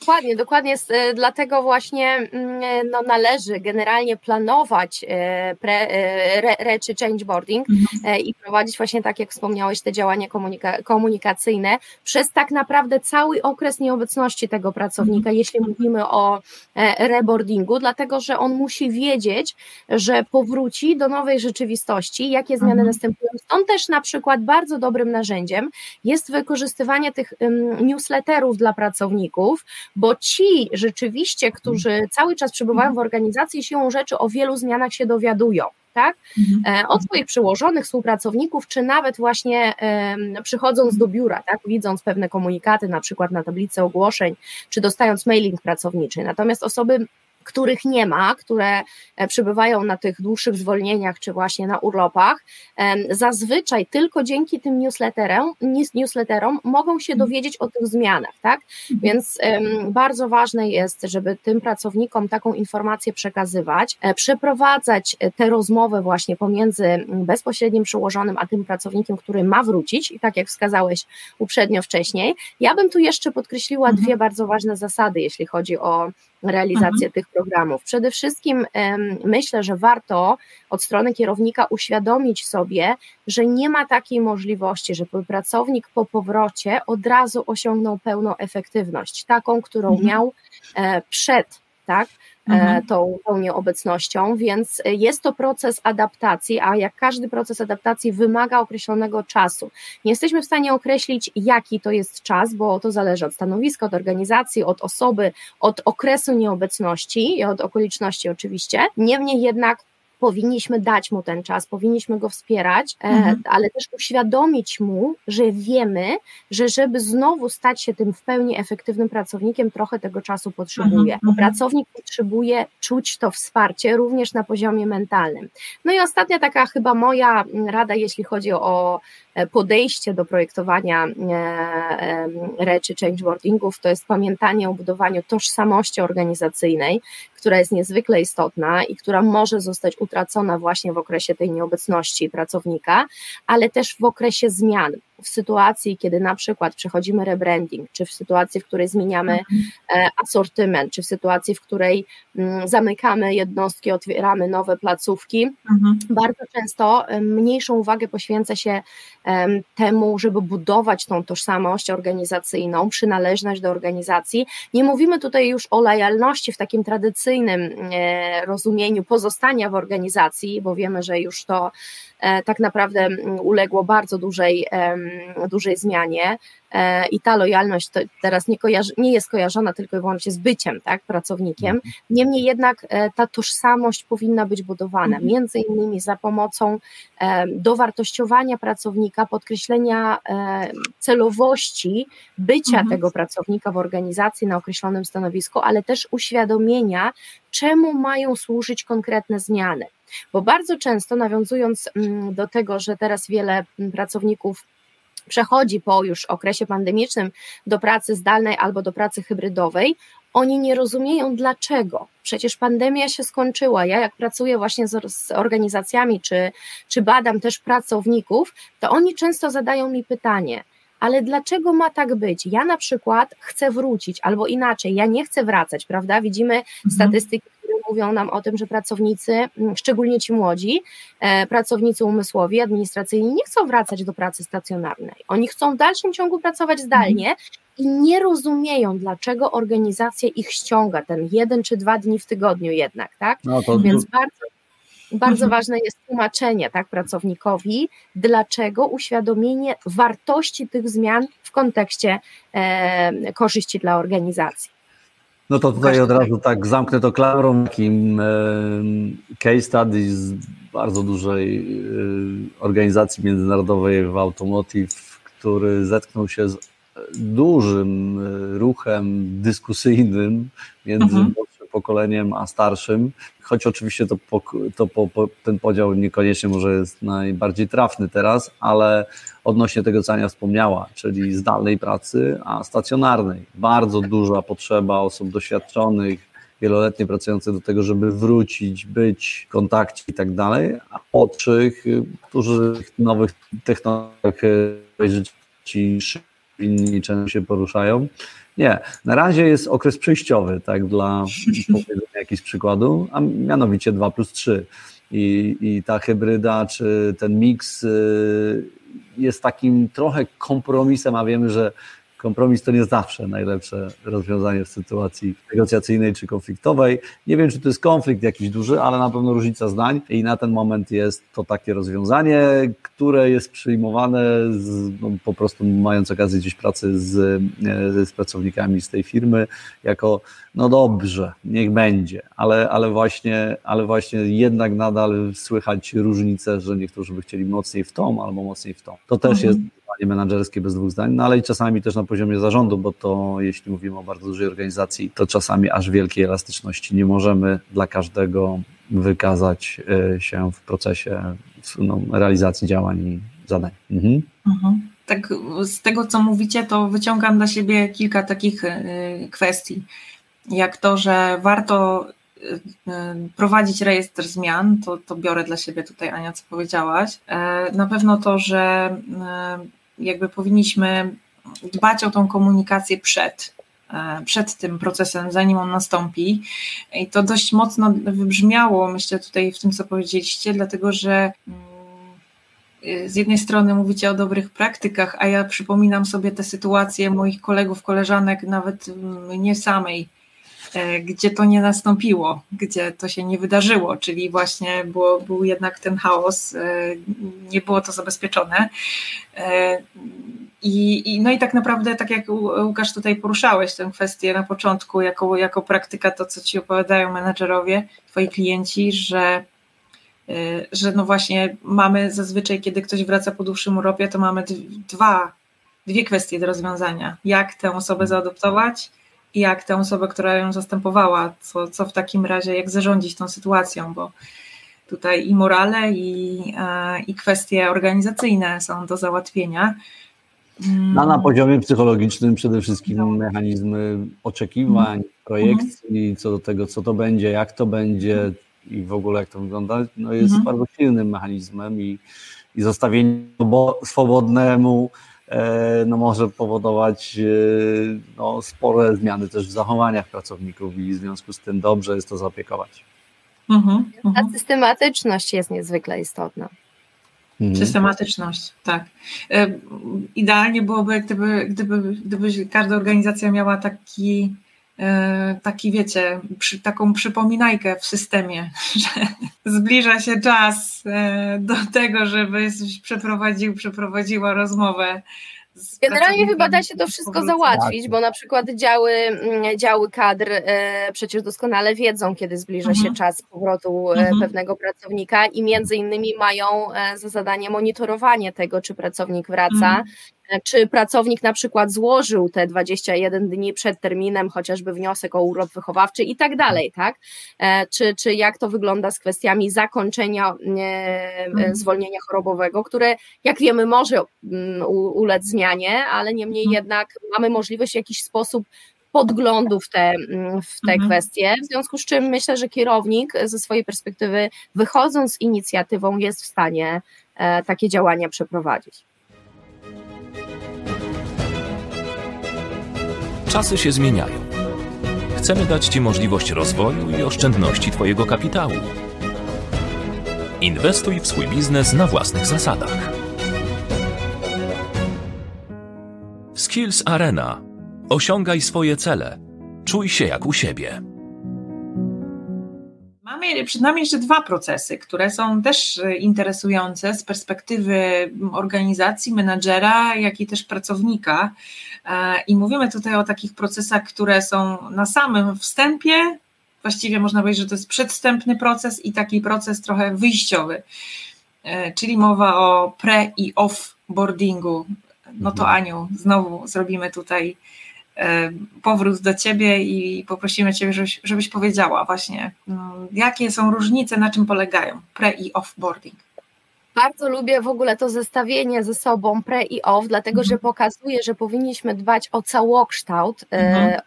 Dokładnie, dokładnie. E, dlatego właśnie mm, e, no, należy generalnie planować e, pre, re, re czy changeboarding mhm. i prowadzić właśnie tak, jak wspomniałeś, te działania komunika komunikacyjne przez tak naprawdę cały okres nieobecności tego pracownika, mhm. jeśli mówimy o reboardingu, dlatego że on musi wiedzieć, że powróci do nowej rzeczywistości, jakie zmiany mhm. następują. Stąd też na przykład bardzo dobrym narzędziem jest wykorzystywanie tych newsletterów dla pracowników, bo ci rzeczywiście, którzy cały czas przebywają w organizacji, siłą rzeczy o wielu zmianach się dowiadują. Tak? Mhm. E, od swoich przełożonych, współpracowników, czy nawet właśnie przychodząc do biura, tak? widząc pewne komunikaty, na przykład na tablicy ogłoszeń, czy dostając mailing pracowniczy. Natomiast osoby których nie ma, które e, przebywają na tych dłuższych zwolnieniach czy właśnie na urlopach, zazwyczaj tylko dzięki tym newsletterom, newsletterom mogą się mhm. dowiedzieć o tych zmianach, tak? Mhm. Więc bardzo ważne jest, żeby tym pracownikom taką informację przekazywać, e, przeprowadzać e, te rozmowy właśnie pomiędzy bezpośrednim przełożonym, a tym pracownikiem, który ma wrócić i tak jak wskazałeś uprzednio wcześniej. Ja bym tu jeszcze podkreśliła mhm. dwie bardzo ważne zasady, jeśli chodzi o realizację mhm. tych programów. Przede wszystkim myślę, że warto od strony kierownika uświadomić sobie, że nie ma takiej możliwości, żeby pracownik po powrocie od razu osiągnął pełną efektywność, taką, którą mhm. miał e, przed tak? E, mhm. tą, tą nieobecnością, więc jest to proces adaptacji, a jak każdy proces adaptacji wymaga określonego czasu. Nie jesteśmy w stanie określić, jaki to jest czas, bo to zależy od stanowiska, od organizacji, od osoby, od okresu nieobecności i od okoliczności oczywiście. Niemniej jednak powinniśmy dać mu ten czas, powinniśmy go wspierać, e, mhm. ale też uświadomić mu, że wiemy, że żeby znowu stać się tym w pełni efektywnym pracownikiem, trochę tego czasu potrzebuje. Mhm. mhm. Pracownik potrzebuje czuć to wsparcie również na poziomie mentalnym. No i ostatnia taka chyba moja rada, jeśli chodzi o E, podejście do projektowania e, reczy changeboardingów to jest pamiętanie o budowaniu tożsamości organizacyjnej, która jest niezwykle istotna i która może zostać utracona właśnie w okresie tej nieobecności pracownika, ale też w okresie zmian w sytuacji, kiedy na przykład przechodzimy rebranding, czy w sytuacji, w której zmieniamy mhm. e, asortyment, czy w sytuacji, w której mm, zamykamy jednostki, otwieramy nowe placówki, mhm. bardzo często mniejszą uwagę poświęca się temu, żeby budować tą tożsamość organizacyjną, przynależność do organizacji. Nie mówimy tutaj już o lojalności w takim tradycyjnym e, rozumieniu pozostania w organizacji, bo wiemy, że już to tak naprawdę uległo bardzo dużej, dużej zmianie. E, i ta lojalność teraz nie, kojarzy, nie jest kojarzona tylko i wyłącznie z byciem tak, pracownikiem. Mhm. Niemniej jednak e, ta tożsamość powinna być budowana, mhm. między innymi za pomocą e, dowartościowania pracownika, podkreślenia celowości bycia mhm. tego pracownika w organizacji na określonym stanowisku, ale też uświadomienia, czemu mają służyć konkretne zmiany. Bo bardzo często, nawiązując mm, do tego, że teraz wiele mm, pracowników przechodzi po już okresie pandemicznym do pracy zdalnej albo do pracy hybrydowej, oni nie rozumieją dlaczego. Przecież pandemia się skończyła. Ja, jak pracuję właśnie z, z, organizacjami, czy, czy badam też pracowników, to oni często zadają mi pytanie: ale dlaczego ma tak być? Ja na przykład chcę wrócić, albo inaczej, ja nie chcę wracać, prawda? Widzimy mhm. statystyki, które mówią nam o tym, że pracownicy, mm, szczególnie ci młodzi, e, pracownicy umysłowi, administracyjni, nie chcą wracać do pracy stacjonarnej. Oni chcą w dalszym ciągu pracować zdalnie, mhm i nie rozumieją, dlaczego organizacja ich ściąga ten jeden czy dwa dni w tygodniu jednak, tak? No to... Więc bardzo, bardzo mhm. ważne jest tłumaczenie tak, pracownikowi, dlaczego uświadomienie wartości tych zmian w kontekście e, korzyści dla organizacji. No to tutaj od razu tak zamknę to klamrą, takim e, case study z bardzo dużej e, organizacji międzynarodowej w automotive, który zetknął się z dużym e, ruchem dyskusyjnym między mhm. Pokoleniem a starszym, choć oczywiście to, to po, po, ten podział niekoniecznie może jest najbardziej trafny teraz, ale odnośnie tego, co Ania wspomniała, czyli zdalnej pracy, a stacjonarnej. Bardzo duża potrzeba osób doświadczonych, wieloletnie pracujących do tego, żeby wrócić, być w kontakcie i tak dalej, a młodszych, którzy w nowych technologiach ci inni często się poruszają. Nie, na razie jest okres przejściowy, tak, dla powiedzenia jakichś przykładu, a mianowicie 2 plus 3. I, I ta hybryda, czy ten miks y, jest takim trochę kompromisem, a wiemy, że kompromis to nie zawsze najlepsze rozwiązanie w sytuacji negocjacyjnej czy konfliktowej. Nie wiem, czy to jest konflikt jakiś duży, ale na pewno różnica zdań i na ten moment jest to takie rozwiązanie, które jest przyjmowane z, no, po prostu mając okazję gdzieś pracy z, e, z pracownikami z tej firmy jako no dobrze, niech będzie, ale, ale, właśnie, ale właśnie jednak nadal słychać różnice, że niektórzy by chcieli mocniej w tą albo mocniej w tą. To też mhm. jest zadanie menedżerskie bez dwóch zdań, no ale i czasami też na poziomie zarządu, bo to jeśli mówimy o bardzo dużej organizacji, to czasami aż wielkiej elastyczności nie możemy dla każdego wykazać e, się w procesie no, realizacji działań i zadań. Mhm. Mhm. Tak, z tego co mówicie, to wyciągam dla siebie kilka takich e, kwestii, jak to, że warto e, prowadzić rejestr zmian, to, to biorę dla siebie tutaj, Ania, co powiedziałaś. Na pewno to, że jakby powinniśmy dbać o tą komunikację przed, e, przed tym procesem, zanim on nastąpi. I to dość mocno wybrzmiało, myślę, tutaj w tym, co powiedzieliście, dlatego że mm, z jednej strony mówicie o dobrych praktykach, a ja przypominam sobie te sytuacje moich kolegów, koleżanek, nawet mnie samej, E, gdzie to nie nastąpiło, gdzie to się nie wydarzyło, czyli właśnie było, był jednak ten chaos, e, nie było to zabezpieczone. E, I, i, no i tak naprawdę, tak jak Łukasz tutaj poruszałeś tę kwestię na początku, jako, jako praktyka, to co ci opowiadają menedżerowie, twoi klienci, że że no właśnie mamy zazwyczaj, kiedy ktoś wraca po dłuższym urlopie, to mamy dwa, dwie kwestie do rozwiązania. Jak tę osobę zaadoptować jak tę osobę, która ją zastępowała, co, co w takim razie, jak zarządzić tą sytuacją, bo tutaj i morale, i, e, i kwestie organizacyjne są do załatwienia. A na poziomie psychologicznym przede wszystkim no. mechanizmy oczekiwań, mhm. projekcji co do tego, co to będzie, jak to będzie i w ogóle jak to wygląda, no jest mhm. bardzo silnym mechanizmem i, i zostawienie swobodnemu no może powodować e, no, spore zmiany też w zachowaniach pracowników i w związku z tym dobrze jest to zaopiekować. Mhm, Ta mhm. systematyczność jest niezwykle istotna. Mhm. Systematyczność, tak. E, idealnie byłoby, gdyby, gdyby, gdyby każda organizacja miała taki, taki wiecie, przy, taką przypominajkę w systemie, że zbliża się czas do tego, żeby przeprowadził, przeprowadziła rozmowę Generalnie chyba da się to wszystko załatwić, tak. bo na przykład działy, mm, działy kadr e, przecież doskonale wiedzą, kiedy zbliża się mhm. czas powrotu e, mhm. pewnego pracownika i między innymi mają e, za zadanie monitorowanie tego, czy pracownik wraca, mhm czy pracownik na przykład złożył te 21 dni przed terminem, chociażby wniosek o urlop wychowawczy i tak dalej, tak? E, czy, czy jak to wygląda z kwestiami zakończenia e, mhm. zwolnienia chorobowego, które jak wiemy może mm, ulec zmianie, ale niemniej mhm. jednak mamy możliwość w jakiś sposób podglądu w te, mm, w te mhm. kwestie, w związku z czym myślę, że kierownik ze swojej perspektywy wychodząc z inicjatywą jest w stanie e, takie działania przeprowadzić. Czasy się zmieniają. Chcemy dać Ci możliwość rozwoju i oszczędności Twojego kapitału. Inwestuj w swój biznes na własnych zasadach. Skills Arena. Osiągaj swoje cele. Czuj się jak u siebie. Mamy przed nami jeszcze dwa procesy, które są też interesujące z perspektywy organizacji, menadżera, jak i też pracownika. E, I mówimy tutaj o takich procesach, które są na samym wstępie, właściwie można powiedzieć, że to jest przedstępny proces i taki proces trochę wyjściowy, e, czyli mowa o pre i offboardingu. No to mhm. Aniu, znowu zrobimy tutaj powrót do Ciebie i poprosimy Ciebie, żebyś, żebyś powiedziała właśnie, mm, jakie są różnice, na czym polegają pre i offboarding. Bardzo lubię w ogóle to zestawienie ze sobą pre i off, dlatego że mhm. pokazuje, że powinniśmy dbać o całokształt e, mhm.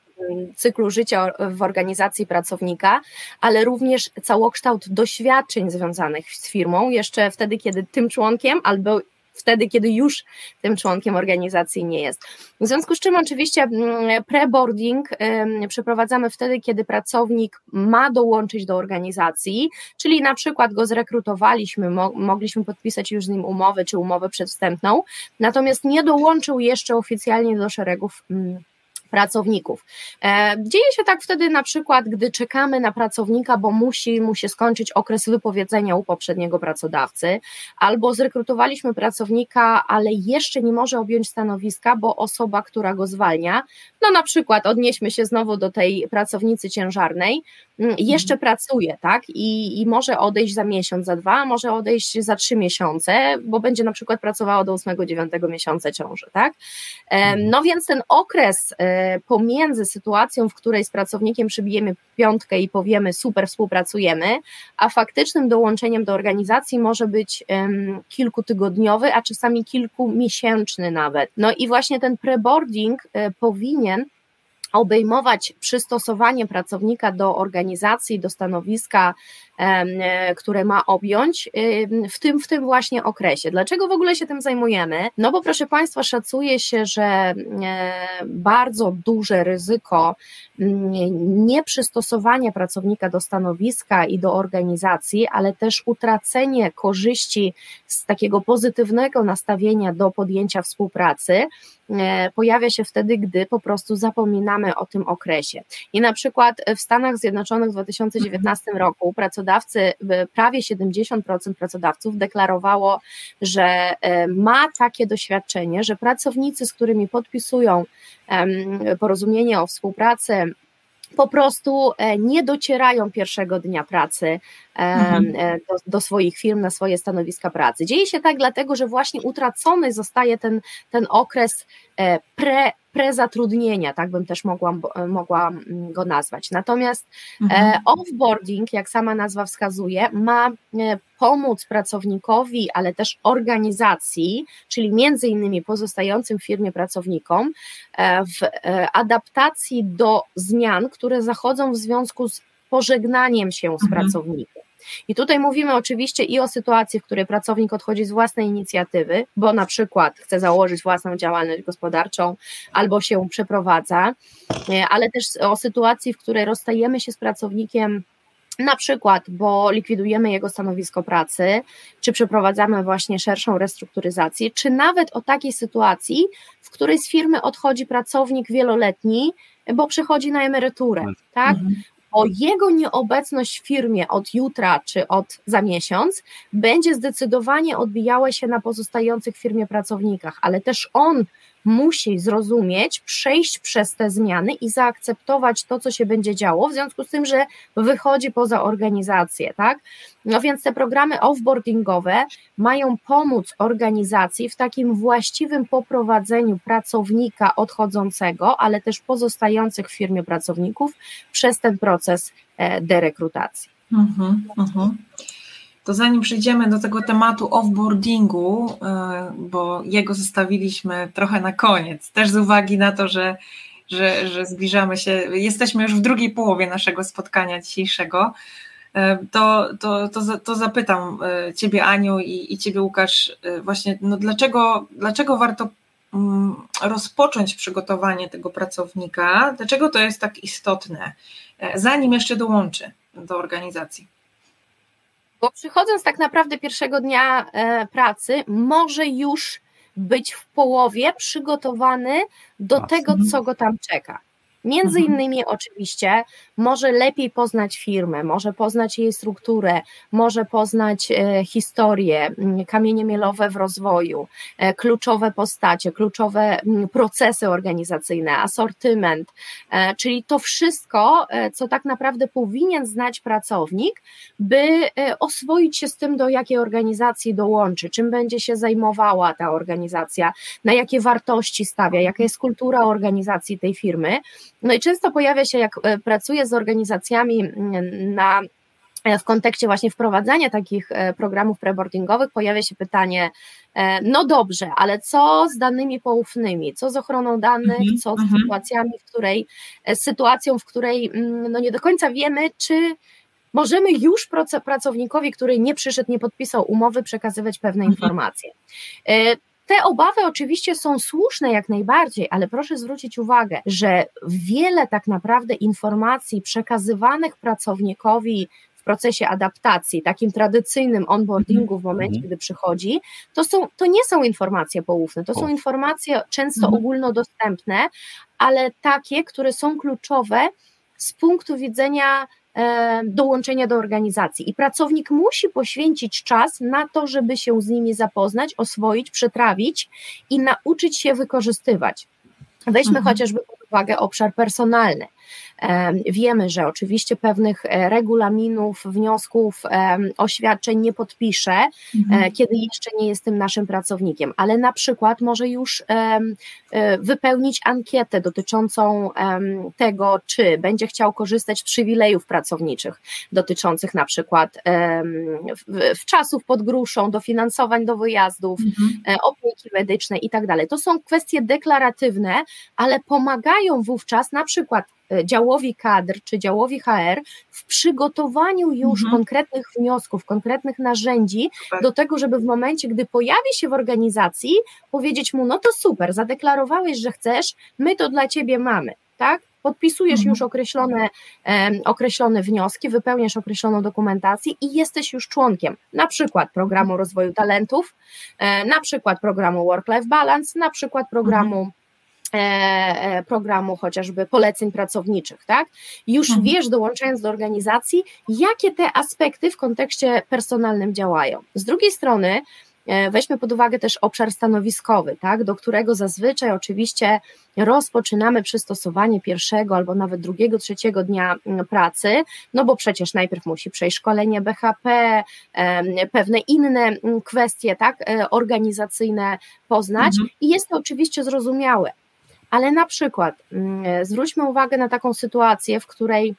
cyklu życia w organizacji pracownika, ale również całokształt doświadczeń związanych z firmą, jeszcze wtedy, kiedy tym członkiem albo wtedy, kiedy już tym członkiem organizacji nie jest. W związku z czym oczywiście mm, pre-boarding przeprowadzamy wtedy, kiedy pracownik ma dołączyć do organizacji, czyli na przykład go zrekrutowaliśmy, mogliśmy podpisać już z nim umowę czy umowę przedwstępną, natomiast nie dołączył jeszcze oficjalnie do szeregów mm, pracowników. E, dzieje się tak wtedy na przykład, gdy czekamy na pracownika, bo musi mu się skończyć okres wypowiedzenia u poprzedniego pracodawcy, albo zrekrutowaliśmy pracownika, ale jeszcze nie może objąć stanowiska, bo osoba, która go zwalnia, no na przykład odnieśmy się znowu do tej pracownicy ciężarnej, mm, jeszcze mhm. pracuje, tak, I, i może odejść za miesiąc, za dwa, może odejść za trzy miesiące, bo będzie na przykład pracowała do ósmego, dziewiątego miesiąca ciąży, tak. Mhm. No więc ten okres e, pomiędzy sytuacją, w której z pracownikiem przybijemy piątkę i powiemy super, współpracujemy, a faktycznym dołączeniem do organizacji może być kilkutygodniowy, a czasami kilkumiesięczny nawet. No i właśnie ten preboarding y, powinien obejmować przystosowanie pracownika do organizacji, do stanowiska, które ma objąć w tym, w tym właśnie okresie. Dlaczego w ogóle się tym zajmujemy? No bo proszę Państwa, szacuje się, że e, bardzo duże ryzyko nieprzystosowania pracownika do stanowiska i do organizacji, ale też utracenie korzyści z takiego pozytywnego nastawienia do podjęcia współpracy e, pojawia się wtedy, gdy po prostu zapominamy o tym okresie. I na przykład w Stanach Zjednoczonych w 2019 roku pracodawcy, prawie 70% pracodawców deklarowało, że e, ma takie doświadczenie, że pracownicy, z którymi podpisują porozumienie o współpracy, po prostu e, nie docierają pierwszego dnia pracy do, do, swoich firm, na swoje stanowiska pracy. Dzieje się tak dlatego, że właśnie utracony zostaje ten, ten okres pre, prezatrudnienia, tak bym też mogła, mogła mm, go nazwać. Natomiast mhm. offboarding, jak sama nazwa wskazuje, ma pomóc pracownikowi, ale też organizacji, czyli między innymi pozostającym w firmie pracownikom, w adaptacji do zmian, które zachodzą w związku z pożegnaniem się z mhm. pracownikiem. I tutaj mówimy oczywiście i o sytuacji, w której pracownik odchodzi z własnej inicjatywy, bo na przykład chce założyć własną działalność gospodarczą albo się przeprowadza, e, ale też o sytuacji, w której rozstajemy się z pracownikiem na przykład, bo likwidujemy jego stanowisko pracy, czy przeprowadzamy właśnie szerszą restrukturyzację, czy nawet o takiej sytuacji, w której z firmy odchodzi pracownik wieloletni, bo przechodzi na emeryturę, tak? Mhm bo jego nieobecność w firmie od jutra czy od za miesiąc będzie zdecydowanie odbijała się na pozostających w firmie pracownikach, ale też on musi zrozumieć, przejść przez te zmiany i zaakceptować to, co się będzie działo, w związku z tym, że wychodzi poza organizację, tak? No więc te programy offboardingowe mają pomóc organizacji w takim właściwym poprowadzeniu pracownika odchodzącego, ale też pozostających w firmie pracowników przez ten proces e, derekrutacji. Mhm, mhm to zanim przejdziemy do tego tematu offboardingu, e, bo jego zostawiliśmy trochę na koniec, też z uwagi na to, że, że, że zbliżamy się, jesteśmy już w drugiej połowie naszego spotkania dzisiejszego, e, to, to, to, to zapytam e, Ciebie, Aniu, i, i Ciebie, Łukasz, właśnie, no dlaczego, dlaczego warto mm, rozpocząć przygotowanie tego pracownika? Dlaczego to jest tak istotne, zanim jeszcze dołączy do organizacji? Bo przychodząc tak naprawdę pierwszego dnia e, pracy, może już być w połowie przygotowany do tego, co go tam czeka. Między mhm. innymi oczywiście może lepiej poznać firmę, może poznać jej strukturę, może poznać e, historię, kamienie mielowe w rozwoju, e, kluczowe postacie, kluczowe procesy organizacyjne, asortyment, e, czyli to wszystko, co tak naprawdę powinien znać pracownik, by oswoić się z tym, do jakiej organizacji dołączy, czym będzie się zajmowała ta organizacja, na jakie wartości stawia, jaka jest kultura organizacji tej firmy. No i często pojawia się, jak pracuję z organizacjami mm, na e, w kontekście właśnie wprowadzania takich e, programów preboardingowych pojawia się pytanie, no dobrze, ale co z danymi poufnymi, co z ochroną danych, mhm, co z mhm. sytuacjami, w której, z sytuacją, w której mm, no nie do końca wiemy, czy możemy już pracownikowi, który nie przyszedł, nie podpisał umowy, przekazywać pewne mhm. informacje. Te obawy oczywiście są słuszne jak najbardziej, ale proszę zwrócić uwagę, że wiele tak naprawdę informacji przekazywanych pracownikowi w procesie adaptacji, takim tradycyjnym onboardingu w momencie, mhm. gdy przychodzi, to, są, to nie są informacje poufne, to są informacje często mhm. ogólnodostępne, ale takie, które są kluczowe z punktu widzenia dołączenia do organizacji. I pracownik musi poświęcić czas na to, żeby się z nimi zapoznać, oswoić, przetrawić i nauczyć się wykorzystywać. Weźmy mhm. chociażby pod uwagę obszar personalny. Wiemy, że oczywiście pewnych e, regulaminów, wniosków, oświadczeń nie podpiszę, e, mhm. kiedy jeszcze nie jestem naszym pracownikiem, ale na przykład może już e, wypełnić ankietę dotyczącą tego, czy będzie chciał korzystać z przywilejów pracowniczych dotyczących na przykład w czasów pod gruszą, dofinansowań do wyjazdów, mhm. opieki medycznej i tak dalej. To są kwestie deklaratywne, ale pomagają wówczas na przykład działowi kadr czy działowi HR w przygotowaniu już mhm. konkretnych wniosków, konkretnych narzędzi super. do tego, żeby w momencie, gdy pojawi się w organizacji, powiedzieć mu: No to super, zadeklarowałeś, że chcesz, my to dla ciebie mamy, tak? Podpisujesz mhm. już określone, e, określone wnioski, wypełniasz określoną dokumentację i jesteś już członkiem na przykład programu rozwoju talentów, e, na przykład programu Work-Life Balance, na przykład programu mhm E, e, programu chociażby poleceń pracowniczych, tak? Już mhm. wiesz, dołączając do organizacji, jakie te aspekty w kontekście personalnym działają. Z drugiej strony, e, weźmy pod uwagę też obszar stanowiskowy, tak, do którego zazwyczaj oczywiście rozpoczynamy przystosowanie pierwszego albo nawet drugiego, trzeciego dnia pracy, no bo przecież najpierw musi przejść szkolenie BHP, pewne inne kwestie, tak, organizacyjne poznać mhm. i jest to oczywiście zrozumiałe ale na przykład mm, zwróćmy uwagę na taką sytuację, w której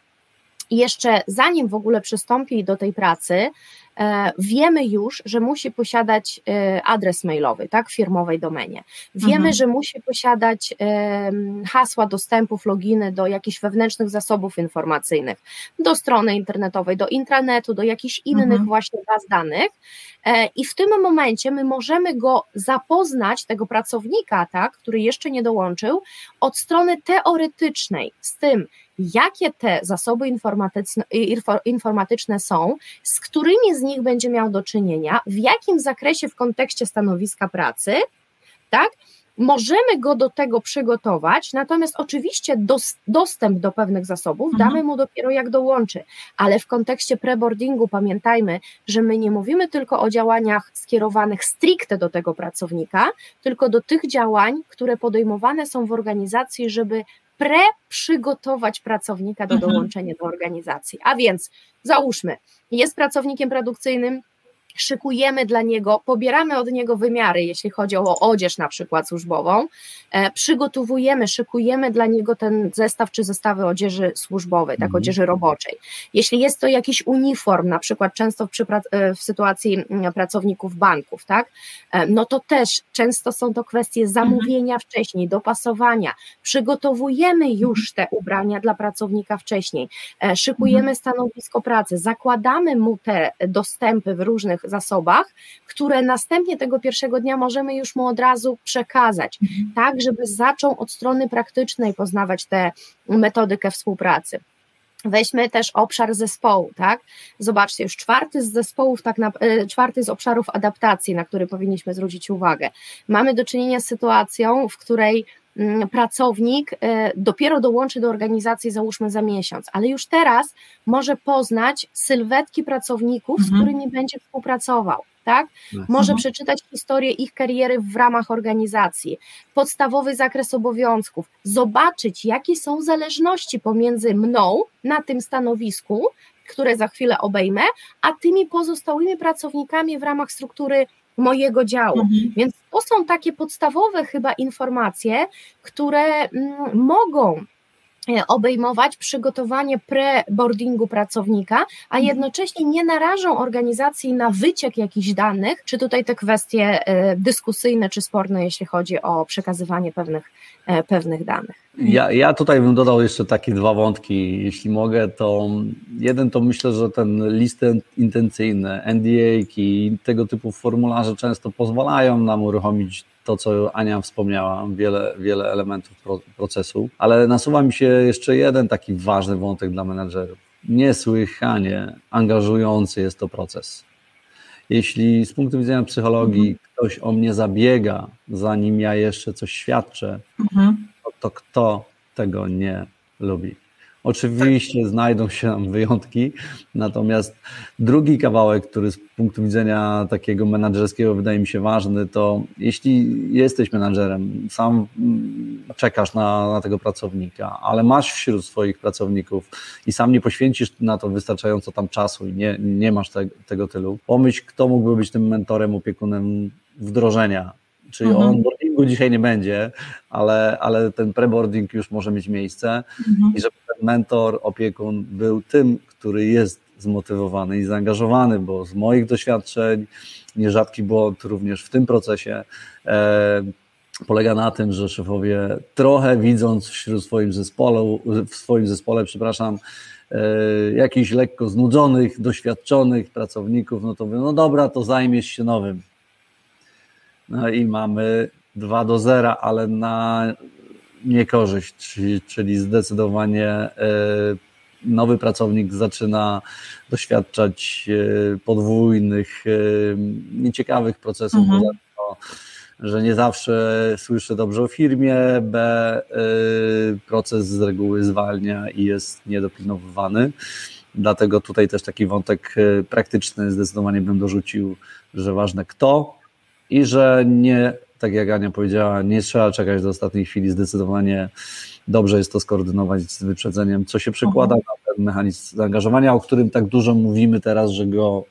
jeszcze zanim w ogóle przystąpi do tej pracy, e, wiemy już, że musi posiadać e, adres mailowy, tak, w firmowej domenie. Wiemy, mhm. że musi posiadać hasła dostępów, loginy do jakichś wewnętrznych zasobów informacyjnych, do strony internetowej, do intranetu, do jakichś innych mhm. właśnie baz danych. E, I w tym momencie my możemy go zapoznać, tego pracownika, tak, który jeszcze nie dołączył, od strony teoretycznej, z tym, jakie te zasoby informatyczne, informatyczne są, z którymi z nich będzie miał do czynienia, w jakim zakresie w kontekście stanowiska pracy, tak? Możemy go do tego przygotować, natomiast oczywiście dos, dostęp do pewnych zasobów mhm. damy mu dopiero jak dołączy, ale w kontekście preboardingu pamiętajmy, że my nie mówimy tylko o działaniach skierowanych stricte do tego pracownika, tylko do tych działań, które podejmowane są w organizacji, żeby pre-przygotować pracownika do mhm. dołączenia do organizacji. A więc załóżmy, jest pracownikiem produkcyjnym, szykujemy dla niego, pobieramy od niego wymiary, jeśli chodzi o odzież na przykład służbową, e, przygotowujemy, szykujemy dla niego ten zestaw czy zestawy odzieży służbowej, tak, mhm. odzieży roboczej. Jeśli jest to jakiś uniform, na przykład często w, e, w sytuacji mm, pracowników banków, tak, e, no to też często są to kwestie zamówienia mhm. wcześniej, dopasowania, przygotowujemy już te ubrania dla pracownika wcześniej, szykujemy mhm. stanowisko pracy, zakładamy mu te dostępy w różnych zasobach, które następnie tego pierwszego dnia możemy już mu od razu przekazać, mhm. tak, żeby zaczął od strony praktycznej poznawać tę metodykę współpracy. Weźmy też obszar zespołu, tak? Zobaczcie, już czwarty z zespołów, tak na, e, czwarty z obszarów adaptacji, na który powinniśmy zwrócić uwagę. Mamy do czynienia z sytuacją, w której pracownik e, dopiero dołączy do organizacji, załóżmy za miesiąc, ale już teraz może poznać sylwetki pracowników, mhm. z którymi będzie współpracował tak? Może mhm. przeczytać historię ich kariery w ramach organizacji, podstawowy zakres obowiązków, zobaczyć, jakie są zależności pomiędzy mną na tym stanowisku, które za chwilę obejmę, a tymi pozostałymi pracownikami w ramach struktury mojego działu. Mhm. Więc to są takie podstawowe chyba informacje, które mm, mogą obejmować przygotowanie pre-boardingu pracownika, a mhm. jednocześnie nie narażą organizacji na wyciek jakichś danych, czy tutaj te kwestie e, dyskusyjne czy sporne, jeśli chodzi o przekazywanie pewnych, e, pewnych danych. Ja, ja tutaj bym dodał jeszcze takie dwa wątki, jeśli mogę, to jeden to myślę, że ten list intencyjny, NDA i tego typu formularze często pozwalają nam uruchomić to, co Ania wspomniała, wiele, wiele elementów procesu, ale nasuwa mi się jeszcze jeden taki ważny wątek dla menedżerów. Niesłychanie angażujący jest to proces. Jeśli z punktu widzenia psychologii mhm. ktoś o mnie zabiega, zanim ja jeszcze coś świadczę, mhm. to, to kto tego nie lubi? Oczywiście znajdą się nam wyjątki, natomiast drugi kawałek, który z punktu widzenia takiego menadżerskiego wydaje mi się ważny, to jeśli jesteś menadżerem, sam czekasz na, na tego pracownika, ale masz wśród swoich pracowników i sam nie poświęcisz na to wystarczająco tam czasu i nie, nie masz te, tego tylu, pomyśl, kto mógłby być tym mentorem, opiekunem wdrożenia Czyli mhm. onboardingu dzisiaj nie będzie, ale, ale ten preboarding już może mieć miejsce mhm. i żeby mentor, opiekun był tym, który jest zmotywowany i zaangażowany, bo z moich doświadczeń nierzadki błąd również w tym procesie e, polega na tym, że szefowie trochę widząc wśród swoim zespole, w swoim zespole, przepraszam, e, jakichś lekko znudzonych, doświadczonych pracowników, no to mówią, no dobra, to zajmiesz się nowym. No i mamy 2 do 0, ale na niekorzyść, czyli, czyli zdecydowanie e, nowy pracownik zaczyna doświadczać e, podwójnych, e, nieciekawych procesów, mhm. bo że nie zawsze słyszy dobrze o firmie, B proces z reguły zwalnia i jest niedopilnowywany. Dlatego tutaj też taki wątek praktyczny zdecydowanie bym dorzucił, że ważne kto, i że nie, tak jak Ania powiedziała, nie trzeba czekać do ostatniej chwili, zdecydowanie dobrze jest to skoordynować z wyprzedzeniem, co się przekłada mhm. na ten mechanizm zaangażowania, o którym tak dużo mówimy teraz, że go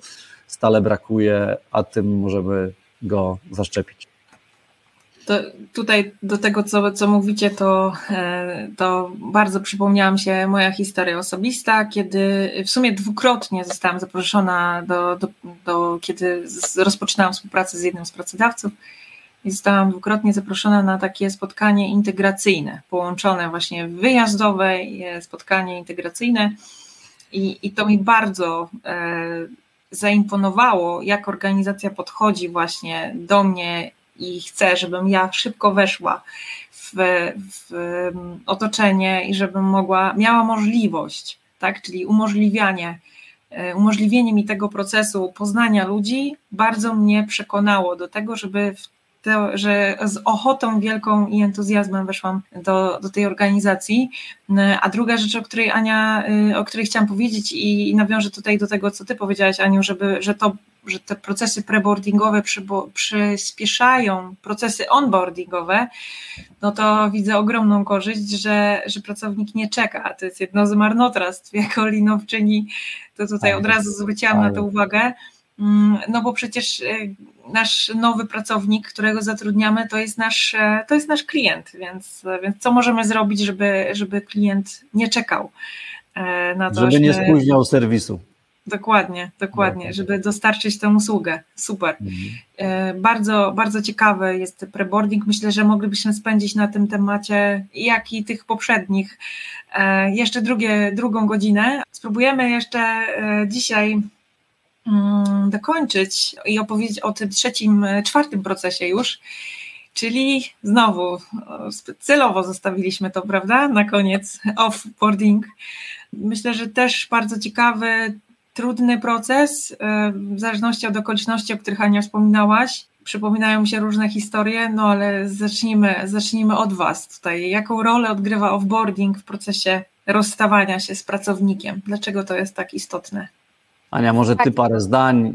stale brakuje, a tym możemy go zaszczepić. To tutaj do tego, co, co mówicie, to, e, to bardzo przypomniała mi się moja historia osobista, kiedy w sumie dwukrotnie zostałam zaproszona do, do, do kiedy rozpoczynałam współpracę z jednym z pracodawców i zostałam dwukrotnie zaproszona na takie spotkanie integracyjne, połączone właśnie wyjazdowe spotkanie integracyjne. I, i to mi bardzo e, zaimponowało, jak organizacja podchodzi właśnie do mnie i chcę, żebym ja szybko weszła w, w otoczenie i żebym mogła, miała możliwość, tak, czyli umożliwianie, e, umożliwienie mi tego procesu poznania ludzi bardzo mnie przekonało do tego, żeby w to, że z ochotą wielką i entuzjazmem weszłam do, do tej organizacji. A druga rzecz, o której Ania, y, o której chciałam powiedzieć i, i nawiążę tutaj do tego, co ty powiedziałaś, Aniu, żeby, że to że te procesy preboardingowe przyspieszają procesy onboardingowe, no to widzę ogromną korzyść, że, że pracownik nie czeka. To jest jedno z marnotrawstw jako linowczyni, to tutaj od razu zwróciłam na to uwagę. Mm, no bo przecież e, nasz nowy pracownik, którego zatrudniamy, to jest nasz, e, to jest nasz klient, więc, więc co możemy zrobić, żeby, żeby klient nie czekał e, na to, żeby nie spóźniał serwisu. Dokładnie, dokładnie, żeby dostarczyć tę usługę. Super. Mhm. Bardzo, bardzo ciekawy jest preboarding. Myślę, że moglibyśmy spędzić na tym temacie, jak i tych poprzednich, jeszcze drugie, drugą godzinę. Spróbujemy jeszcze dzisiaj dokończyć i opowiedzieć o tym trzecim, czwartym procesie już, czyli znowu celowo zostawiliśmy to, prawda, na koniec offboarding. Myślę, że też bardzo ciekawy, trudny proces, w zależności od okoliczności, o których Ania wspominałaś. Przypominają mi się różne historie, no ale zacznijmy, zacznijmy od Was tutaj. Jaką rolę odgrywa offboarding w procesie rozstawania się z pracownikiem? Dlaczego to jest tak istotne? Ania, może ty tak. parę zdań,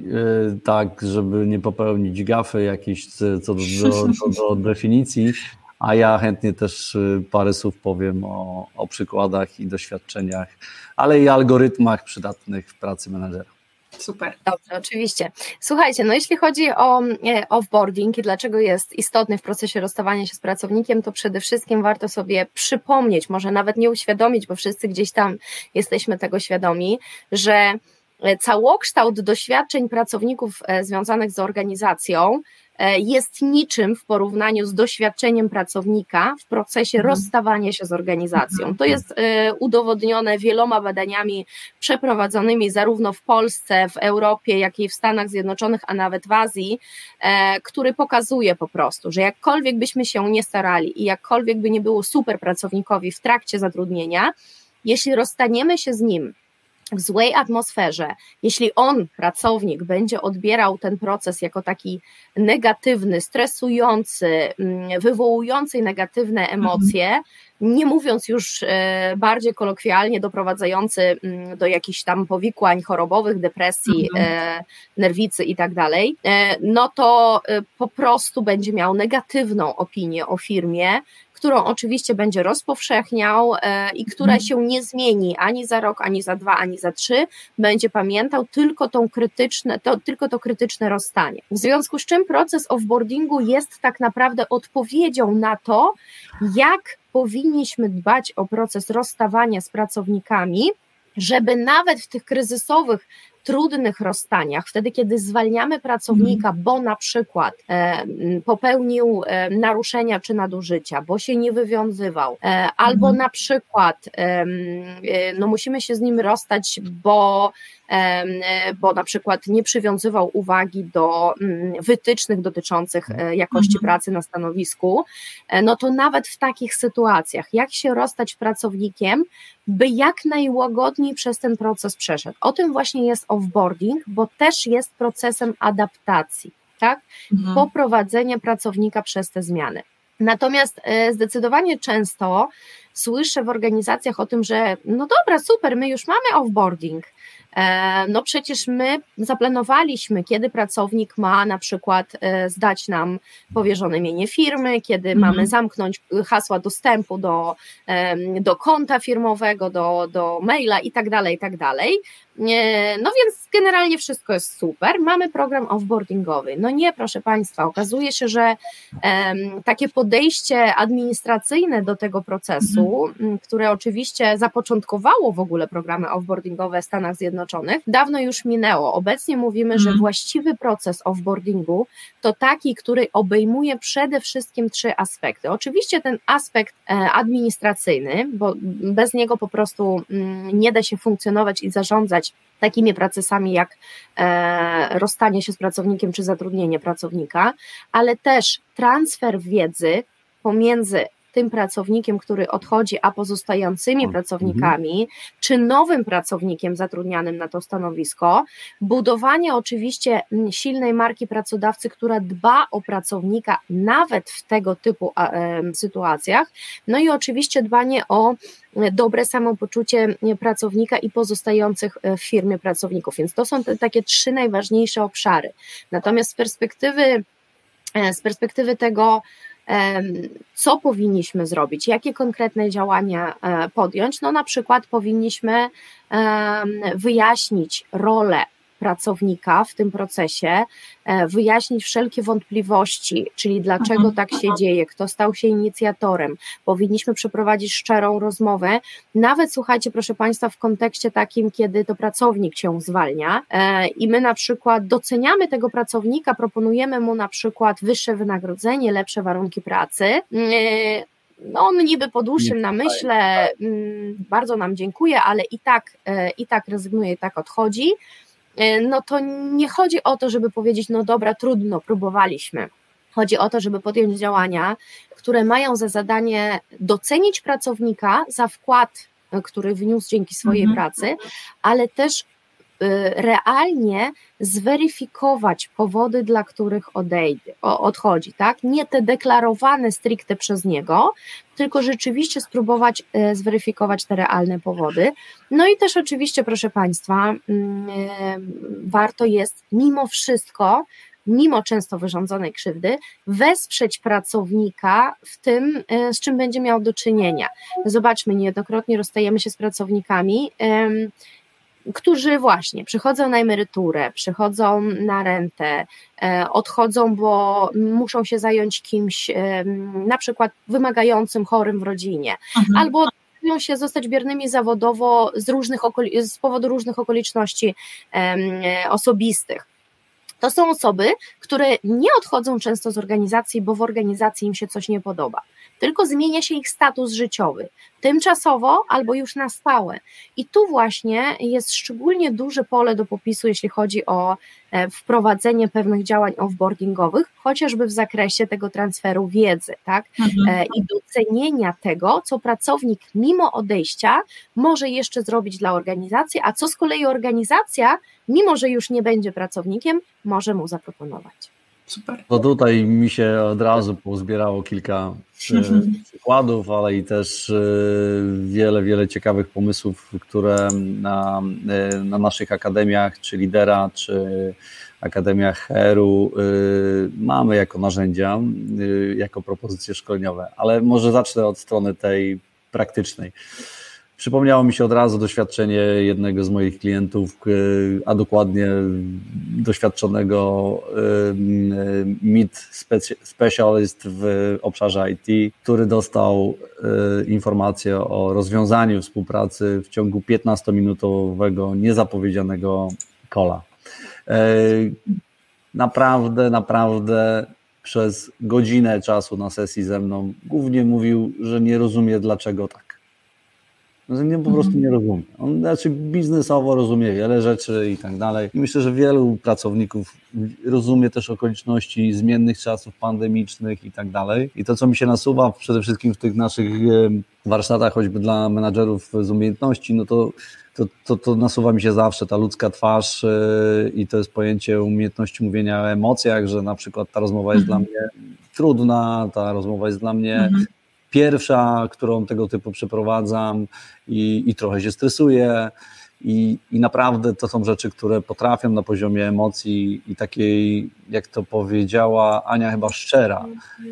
y, tak, żeby nie popełnić gafy jakiejś co do, do, do, definicji, a ja chętnie też y, parę słów powiem o, o przykładach i doświadczeniach, ale i algorytmach przydatnych w pracy menedżera. Super. Dobrze, oczywiście. Słuchajcie, no jeśli chodzi o e, offboarding i dlaczego jest istotny w procesie rozstawania się z pracownikiem, to przede wszystkim warto sobie przypomnieć, może nawet nie uświadomić, bo wszyscy gdzieś tam jesteśmy tego świadomi, że całokształt doświadczeń pracowników e, związanych z organizacją E, jest niczym w porównaniu z doświadczeniem pracownika w procesie mhm. rozstawania się z organizacją. Mhm. To jest e, udowodnione wieloma badaniami przeprowadzonymi zarówno w Polsce, w Europie, jak i w Stanach Zjednoczonych, a nawet w Azji, e, który pokazuje po prostu, że jakkolwiek byśmy się nie starali i jakkolwiek by nie było super pracownikowi w trakcie zatrudnienia, jeśli rozstaniemy się z nim w złej atmosferze, jeśli on, pracownik, będzie odbierał ten proces jako taki negatywny, stresujący, mm, wywołujący negatywne mhm. emocje, nie mówiąc już e, bardziej kolokwialnie, doprowadzający mm, do jakichś tam powikłań chorobowych, depresji, mhm. E, nerwicy i tak dalej, e, no to po prostu będzie miał negatywną opinię o firmie, którą oczywiście będzie rozpowszechniał e, i która mhm. się nie zmieni ani za rok, ani za dwa, ani za trzy, będzie pamiętał tylko, tą krytyczne, to, tylko to krytyczne rozstanie. W związku z czym proces offboardingu jest tak naprawdę odpowiedzią na to, jak powinniśmy dbać o proces rozstawania z pracownikami, żeby nawet w tych kryzysowych trudnych rozstaniach, wtedy kiedy zwalniamy pracownika, mhm. bo na przykład e, popełnił e, naruszenia czy nadużycia, bo się nie wywiązywał, e, albo mhm. na przykład no musimy się z nim rozstać, bo bo na przykład nie przywiązywał uwagi do mm, wytycznych dotyczących e, jakości mhm. pracy na stanowisku, e, no to nawet w takich sytuacjach, jak się rozstać pracownikiem, by jak najłagodniej przez ten proces przeszedł. O tym właśnie jest offboarding, bo też jest procesem adaptacji, tak? Mhm. Poprowadzenie pracownika przez te zmiany. Natomiast e, zdecydowanie często słyszę w organizacjach o tym, że no dobra, super, my już mamy offboarding, E, no przecież my zaplanowaliśmy, kiedy pracownik ma na przykład e, zdać nam powierzone mienie firmy, kiedy mhm. mamy zamknąć hasła dostępu do, do konta firmowego, do, do maila i tak dalej, i tak dalej. No więc generalnie wszystko jest super. Mamy program offboardingowy. No nie, proszę Państwa, okazuje się, że um, takie podejście administracyjne do tego procesu, mhm. które oczywiście zapoczątkowało w ogóle programy offboardingowe w Stanach Zjednoczonych, dawno już minęło. Obecnie mówimy, mhm. że właściwy proces offboardingu to taki, który obejmuje przede wszystkim trzy aspekty. Oczywiście ten aspekt e, administracyjny, bo bez niego po prostu nie da się funkcjonować i zarządzać takimi procesami jak e, rozstanie się z pracownikiem czy zatrudnienie pracownika, ale też transfer wiedzy pomiędzy tym pracownikiem, który odchodzi, a pozostającymi pracownikami, czy nowym pracownikiem zatrudnianym na to stanowisko, budowanie oczywiście silnej marki pracodawcy, która dba o pracownika nawet w tego typu sytuacjach, no i oczywiście dbanie o dobre samopoczucie pracownika i pozostających w firmie pracowników. Więc to są te takie trzy najważniejsze obszary. Natomiast z perspektywy, e, z perspektywy tego, co powinniśmy zrobić, jakie konkretne działania e, podjąć? No, na przykład powinniśmy wyjaśnić rolę pracownika w tym procesie, e, wyjaśnić wszelkie wątpliwości, czyli dlaczego mhm. tak się dzieje, kto stał się inicjatorem. Powinniśmy przeprowadzić szczerą rozmowę, nawet słuchajcie, proszę Państwa, w kontekście takim, kiedy to pracownik się zwalnia e, i my na przykład doceniamy tego pracownika, proponujemy mu na przykład wyższe wynagrodzenie, lepsze warunki pracy. E, no on niby po długszym namyśle mm, bardzo nam dziękuję, ale i tak, i tak rezygnuje, i tak odchodzi no to nie chodzi o to, żeby powiedzieć, no dobra, trudno, próbowaliśmy. Chodzi o to, żeby podjąć działania, które mają za zadanie docenić pracownika za wkład, który wniósł dzięki swojej mhm. pracy, ale też realnie zweryfikować powody, dla których odejdzie, odchodzi, tak? Nie te deklarowane stricte przez niego, tylko rzeczywiście spróbować y, zweryfikować te realne powody. No i też oczywiście, proszę Państwa, mm, y, warto jest mimo wszystko mimo często wyrządzonej krzywdy, wesprzeć pracownika w tym, z czym będzie miał do czynienia. Zobaczmy, niejednokrotnie rozstajemy się z pracownikami którzy właśnie przychodzą na emeryturę, przychodzą na rentę, e, odchodzą, bo muszą się zająć kimś na przykład wymagającym, chorym w rodzinie, mhm. albo decydują się zostać biernymi zawodowo z, różnych z powodu różnych okoliczności osobistych. To są osoby, które nie odchodzą często z organizacji, bo w organizacji im się coś nie podoba, tylko zmienia się ich status życiowy, tymczasowo albo już na stałe. I tu właśnie jest szczególnie duże pole do popisu, jeśli chodzi o e, wprowadzenie pewnych działań offboardingowych, chociażby w zakresie tego transferu wiedzy, tak? Mhm. E, I docenienia tego, co pracownik mimo odejścia może jeszcze zrobić dla organizacji, a co z kolei organizacja, mimo że już nie będzie pracownikiem, może mu zaproponować. Super. To tutaj mi się od razu pozbierało kilka e, mhm. przykładów, ale i też e, wiele, wiele ciekawych pomysłów, które na, e, na naszych akademiach, czy Lidera, czy akademiach Heru mamy jako narzędzia, jako propozycje szkoleniowe. Ale może zacznę od strony tej praktycznej. Przypomniało mi się od razu doświadczenie jednego z moich klientów, a dokładnie doświadczonego MIT specialist w obszarze IT, który dostał informację o rozwiązaniu współpracy w ciągu 15-minutowego niezapowiedzianego kola. E, naprawdę, naprawdę przez godzinę czasu na sesji ze mną głównie mówił, że nie rozumie dlaczego tak że nie, po prostu mhm. nie rozumie. On znaczy biznesowo rozumie wiele rzeczy i tak dalej. I myślę, że wielu pracowników rozumie też okoliczności zmiennych czasów pandemicznych i tak dalej. I to, co mi się nasuwa przede wszystkim w tych naszych warsztatach, choćby dla menadżerów z umiejętności, no to to, to, to nasuwa mi się zawsze ta ludzka twarz e, i to jest pojęcie umiejętności mówienia o emocjach, że na przykład ta rozmowa jest mhm. dla mnie trudna, ta rozmowa jest dla mnie mhm pierwsza, którą tego typu przeprowadzam i, i trochę się stresuję. I, I naprawdę to są rzeczy, które potrafią na poziomie emocji i takiej, jak to powiedziała Ania, chyba szczera,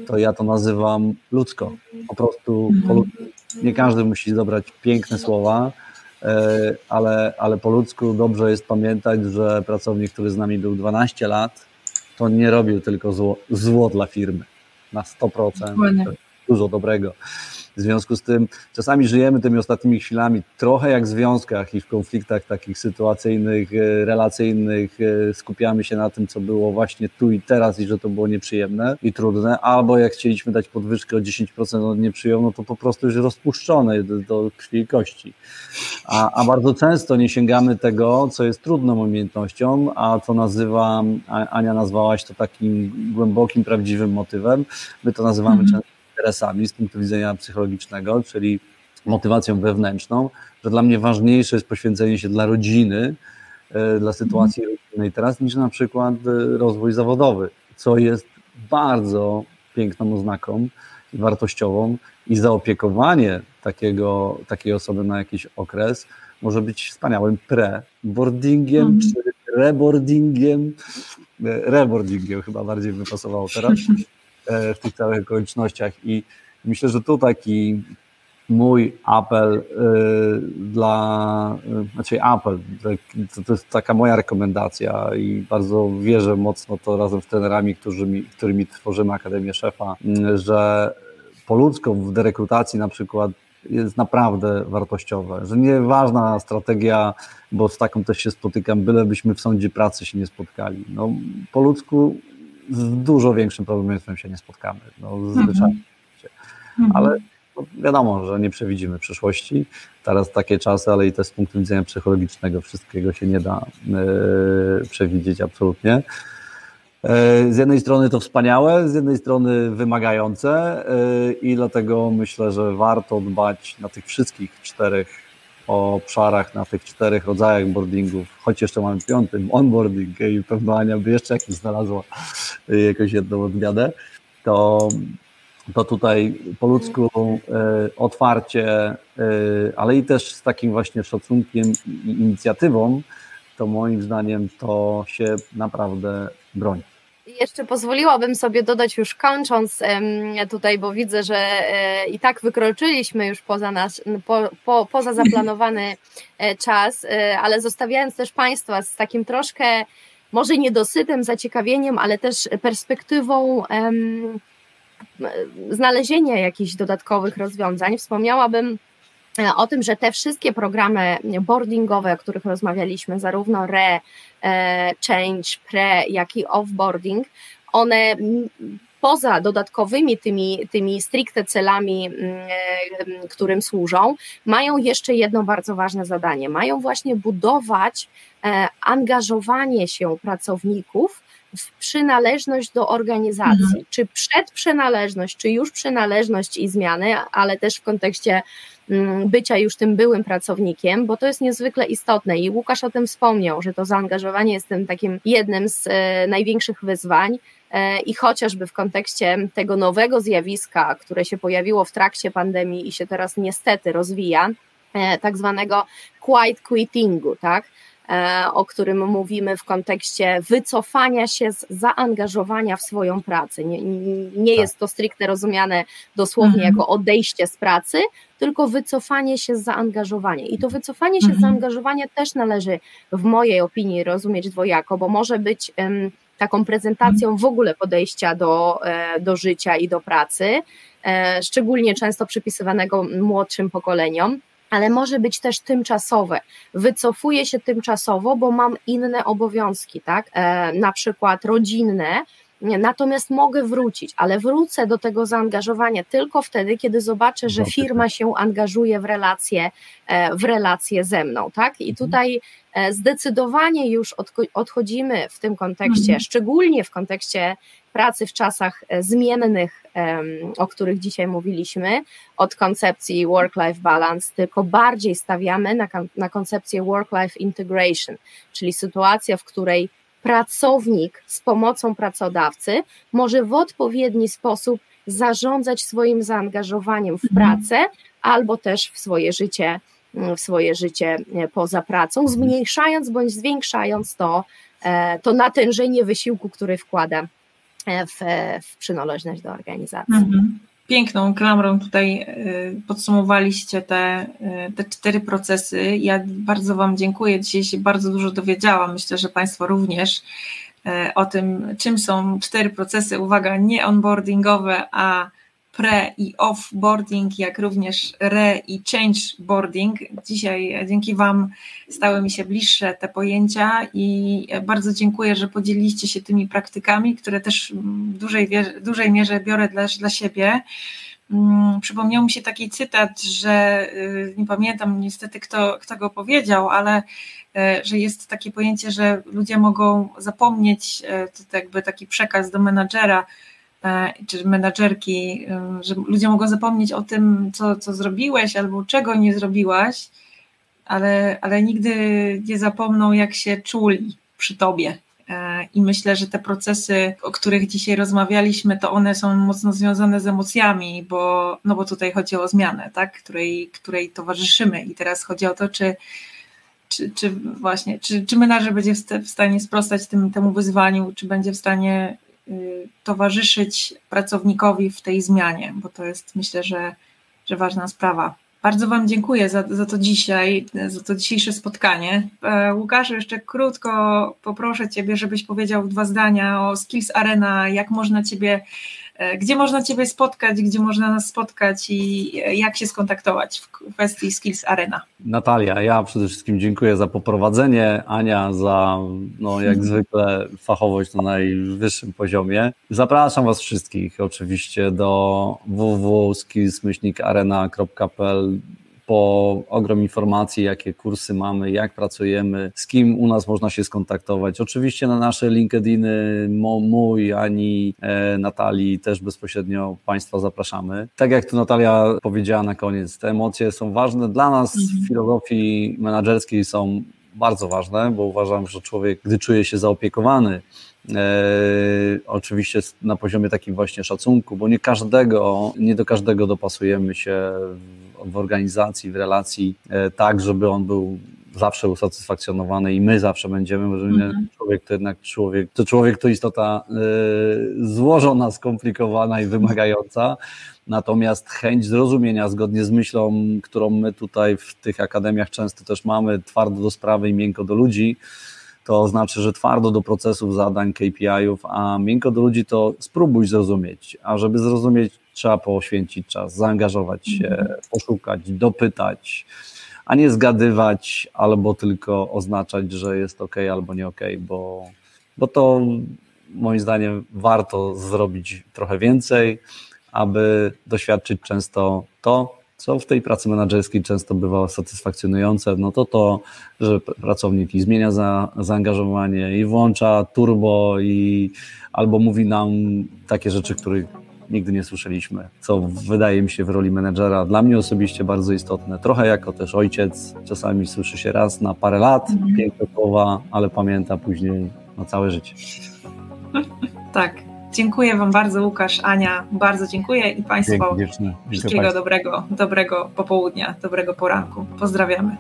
to ja to nazywam ludzko. Po prostu po nie każdy musi dobrać piękne słowa, e, ale, ale po ludzku dobrze jest pamiętać, że pracownik, który z nami był 12 lat, to nie robił tylko zło, zło dla firmy na 100% dużo dobrego. W związku z tym czasami żyjemy tymi ostatnimi chwilami trochę jak w związkach i w konfliktach takich sytuacyjnych, e, relacyjnych. E, skupiamy się na tym, co było właśnie tu i teraz i że to było nieprzyjemne i trudne, albo jak chcieliśmy dać podwyżkę o 10% od no to po prostu już rozpuszczone do, do krwi i kości. A, a bardzo często nie sięgamy tego, co jest trudną umiejętnością, a co nazywam, Ania nazwałaś to takim głębokim, prawdziwym motywem. My to nazywamy mm -hmm. często interesami z punktu widzenia psychologicznego, czyli motywacją wewnętrzną, że dla mnie ważniejsze jest poświęcenie się dla rodziny, e, dla sytuacji mhm. rodzinnej teraz, niż na przykład e, rozwój zawodowy, co jest bardzo piękną oznaką i wartościową i zaopiekowanie takiego, takiej osoby na jakiś okres może być wspaniałym pre-boardingiem mm. czy reboardingiem, e, reboardingiem chyba bardziej wypasowało teraz, E, w tych całych okolicznościach. I myślę, że tu taki mój apel e, dla, e, znaczy apel, to, jest taka moja rekomendacja i bardzo wierzę mocno to razem z trenerami, którymi, którymi tworzymy Akademię Szefa, że po w derekrutacji na przykład jest naprawdę wartościowe, że nieważna strategia, bo z taką też się spotykam, bylebyśmy w sądzie pracy się nie spotkali. No, po ludzku z dużo większym problemem się nie spotkamy. No, zwyczajnie. Mhm. Ale wiadomo, że nie przewidzimy przyszłości. Teraz takie czasy, ale i też z punktu widzenia psychologicznego wszystkiego się nie da yy, przewidzieć absolutnie. Z jednej strony to wspaniałe, z jednej strony wymagające i dlatego myślę, że warto dbać na tych wszystkich czterech obszarach, na tych czterech rodzajach boardingów, choć jeszcze mamy piąty, onboarding i pewno Ania by jeszcze jakiś znalazła jakąś jedną odmianę, to, to tutaj po ludzku e, otwarcie, e, ale i też z takim właśnie szacunkiem i inicjatywą, to moim zdaniem to się naprawdę broni. Jeszcze pozwoliłabym sobie dodać już kończąc tutaj, bo widzę, że e, i tak wykroczyliśmy już poza, nasz, po, po, poza zaplanowany e, czas, e, ale zostawiając też Państwa z takim troszkę może niedosytym zaciekawieniem, ale też perspektywą znalezienia jakichś dodatkowych rozwiązań, wspomniałabym o tym, że te wszystkie programy boardingowe, o których rozmawialiśmy, zarówno RE, e, Change, PRE, jak i offboarding, one poza dodatkowymi tymi, tymi stricte celami, e, którym służą, mają jeszcze jedno bardzo ważne zadanie. Mają właśnie budować angażowanie się pracowników przynależność do organizacji, mhm. czy przed przynależność, czy już przynależność i zmiany, ale też w kontekście mm, bycia już tym byłym pracownikiem, bo to jest niezwykle istotne i Łukasz o tym wspomniał, że to zaangażowanie jest tym takim jednym z e, największych wyzwań e, i chociażby w kontekście tego nowego zjawiska, które się pojawiło w trakcie pandemii i się teraz niestety rozwija, e, tak zwanego quiet quittingu, tak? E, o którym mówimy w kontekście wycofania się z zaangażowania w swoją pracę. Nie, nie tak. jest to stricte rozumiane dosłownie mhm. jako odejście z pracy, tylko wycofanie się z zaangażowania. I to wycofanie się mhm. z zaangażowania też należy, w mojej opinii, rozumieć dwojako, bo może być um, taką prezentacją mhm. w ogóle podejścia do, e, do życia i do pracy, e, szczególnie często przypisywanego młodszym pokoleniom ale może być też tymczasowe. Wycofuję się tymczasowo, bo mam inne obowiązki, tak? E, na przykład rodzinne, Natomiast mogę wrócić, ale wrócę do tego zaangażowania tylko wtedy, kiedy zobaczę, że firma się angażuje w relacje, e, w relacje ze mną, tak? I mhm. tutaj e, zdecydowanie już odchodzimy w tym kontekście, mhm. szczególnie w kontekście pracy w czasach e, zmiennych, o których dzisiaj mówiliśmy, od koncepcji work-life balance, tylko bardziej stawiamy na, na koncepcję work-life integration, czyli sytuacja, w której pracownik z pomocą pracodawcy może w odpowiedni sposób zarządzać swoim zaangażowaniem w mhm. pracę albo też w swoje życie, w swoje życie e, poza pracą, mhm. zmniejszając bądź zwiększając to, e, to natężenie wysiłku, który wkłada w, w przynależność do organizacji. Mhm piękną klamrą tutaj y, podsumowaliście te, y, te cztery procesy. Ja bardzo Wam dziękuję. Dzisiaj się bardzo dużo dowiedziałam. Myślę, że Państwo również o tym, czym są cztery procesy. Uwaga, nie onboardingowe, a pre i offboarding, jak również re i change boarding. Dzisiaj dzięki Wam stały mi się bliższe te pojęcia i bardzo dziękuję, że podzieliliście się tymi praktykami, które też w dużej, dużej mierze biorę dla, dla siebie. Mm, przypomniał mi się taki cytat, że y, nie pamiętam niestety kto, kto go powiedział, ale y, że jest takie pojęcie, że ludzie mogą zapomnieć, to jakby taki przekaz do menadżera, E, czy menadżerki, e, że ludzie mogą zapomnieć o tym, co, co zrobiłeś albo czego nie zrobiłaś, ale, ale nigdy nie zapomną, jak się czuli przy tobie. E, I myślę, że te procesy, o których dzisiaj rozmawialiśmy, to one są mocno związane z emocjami, bo, no bo tutaj chodzi o zmianę, tak? której, której towarzyszymy. I teraz chodzi o to, czy, czy, czy właśnie, czy, czy menadżer będzie w stanie sprostać tym, temu wyzwaniu, czy będzie w stanie towarzyszyć pracownikowi w tej zmianie, bo to jest myślę, że, że ważna sprawa. Bardzo Wam dziękuję za, za to dzisiaj, za to dzisiejsze spotkanie. E, Łukaszu, jeszcze krótko poproszę Ciebie, żebyś powiedział dwa zdania o Skills Arena, jak można Ciebie gdzie można Ciebie spotkać, gdzie można nas spotkać i jak się skontaktować w kwestii Skills Arena. Natalia, ja przede wszystkim dziękuję za poprowadzenie, Ania za, no jak mhm. zwykle, fachowość na najwyższym poziomie. Zapraszam Was wszystkich oczywiście do www.skillsmyślnikarena.pl po ogrom informacji, jakie kursy mamy, jak pracujemy, z kim u nas można się skontaktować. Oczywiście na nasze LinkedIny, mój, Ani, e, Natalii też bezpośrednio Państwa zapraszamy. Tak jak tu Natalia powiedziała na koniec, te emocje są ważne. Dla nas mhm. w filozofii menedżerskiej są bardzo ważne, bo uważam, że człowiek, gdy czuje się zaopiekowany, oczywiście na poziomie takim właśnie szacunku, bo nie każdego, nie do każdego dopasujemy się w, w organizacji, w relacji e, tak, żeby on był zawsze usatysfakcjonowany i my zawsze będziemy, bo mm człowiek to jednak człowiek, to człowiek to istota y, złożona, skomplikowana i wymagająca, natomiast chęć zrozumienia zgodnie z myślą, którą my tutaj w tych akademiach często też mamy, twardo do sprawy i miękko do ludzi, to znaczy, że twardo do procesów, zadań, KPI-ów, a miękko do ludzi to spróbuj zrozumieć, a żeby zrozumieć trzeba poświęcić czas, zaangażować się, mhm. poszukać, dopytać, a nie zgadywać albo tylko oznaczać, że jest ok albo nie ok, bo, bo to moim zdaniem warto zrobić trochę więcej, aby doświadczyć często to, co w tej pracy menedżerskiej często bywa satysfakcjonujące, no to to, że pracownik i zmienia za, zaangażowanie i włącza turbo i albo mówi nam takie rzeczy, których nigdy nie słyszeliśmy, co wydaje mi się w roli menedżera dla mnie osobiście bardzo istotne. Trochę jako też ojciec, czasami słyszy się raz na parę lat, mhm. piękne słowa, ale pamięta później na całe życie. Tak, Dziękuję Wam bardzo, Łukasz, Ania, bardzo dziękuję i Państwu wszystkiego dobrego, dobrego popołudnia, dobrego poranku. Pozdrawiamy.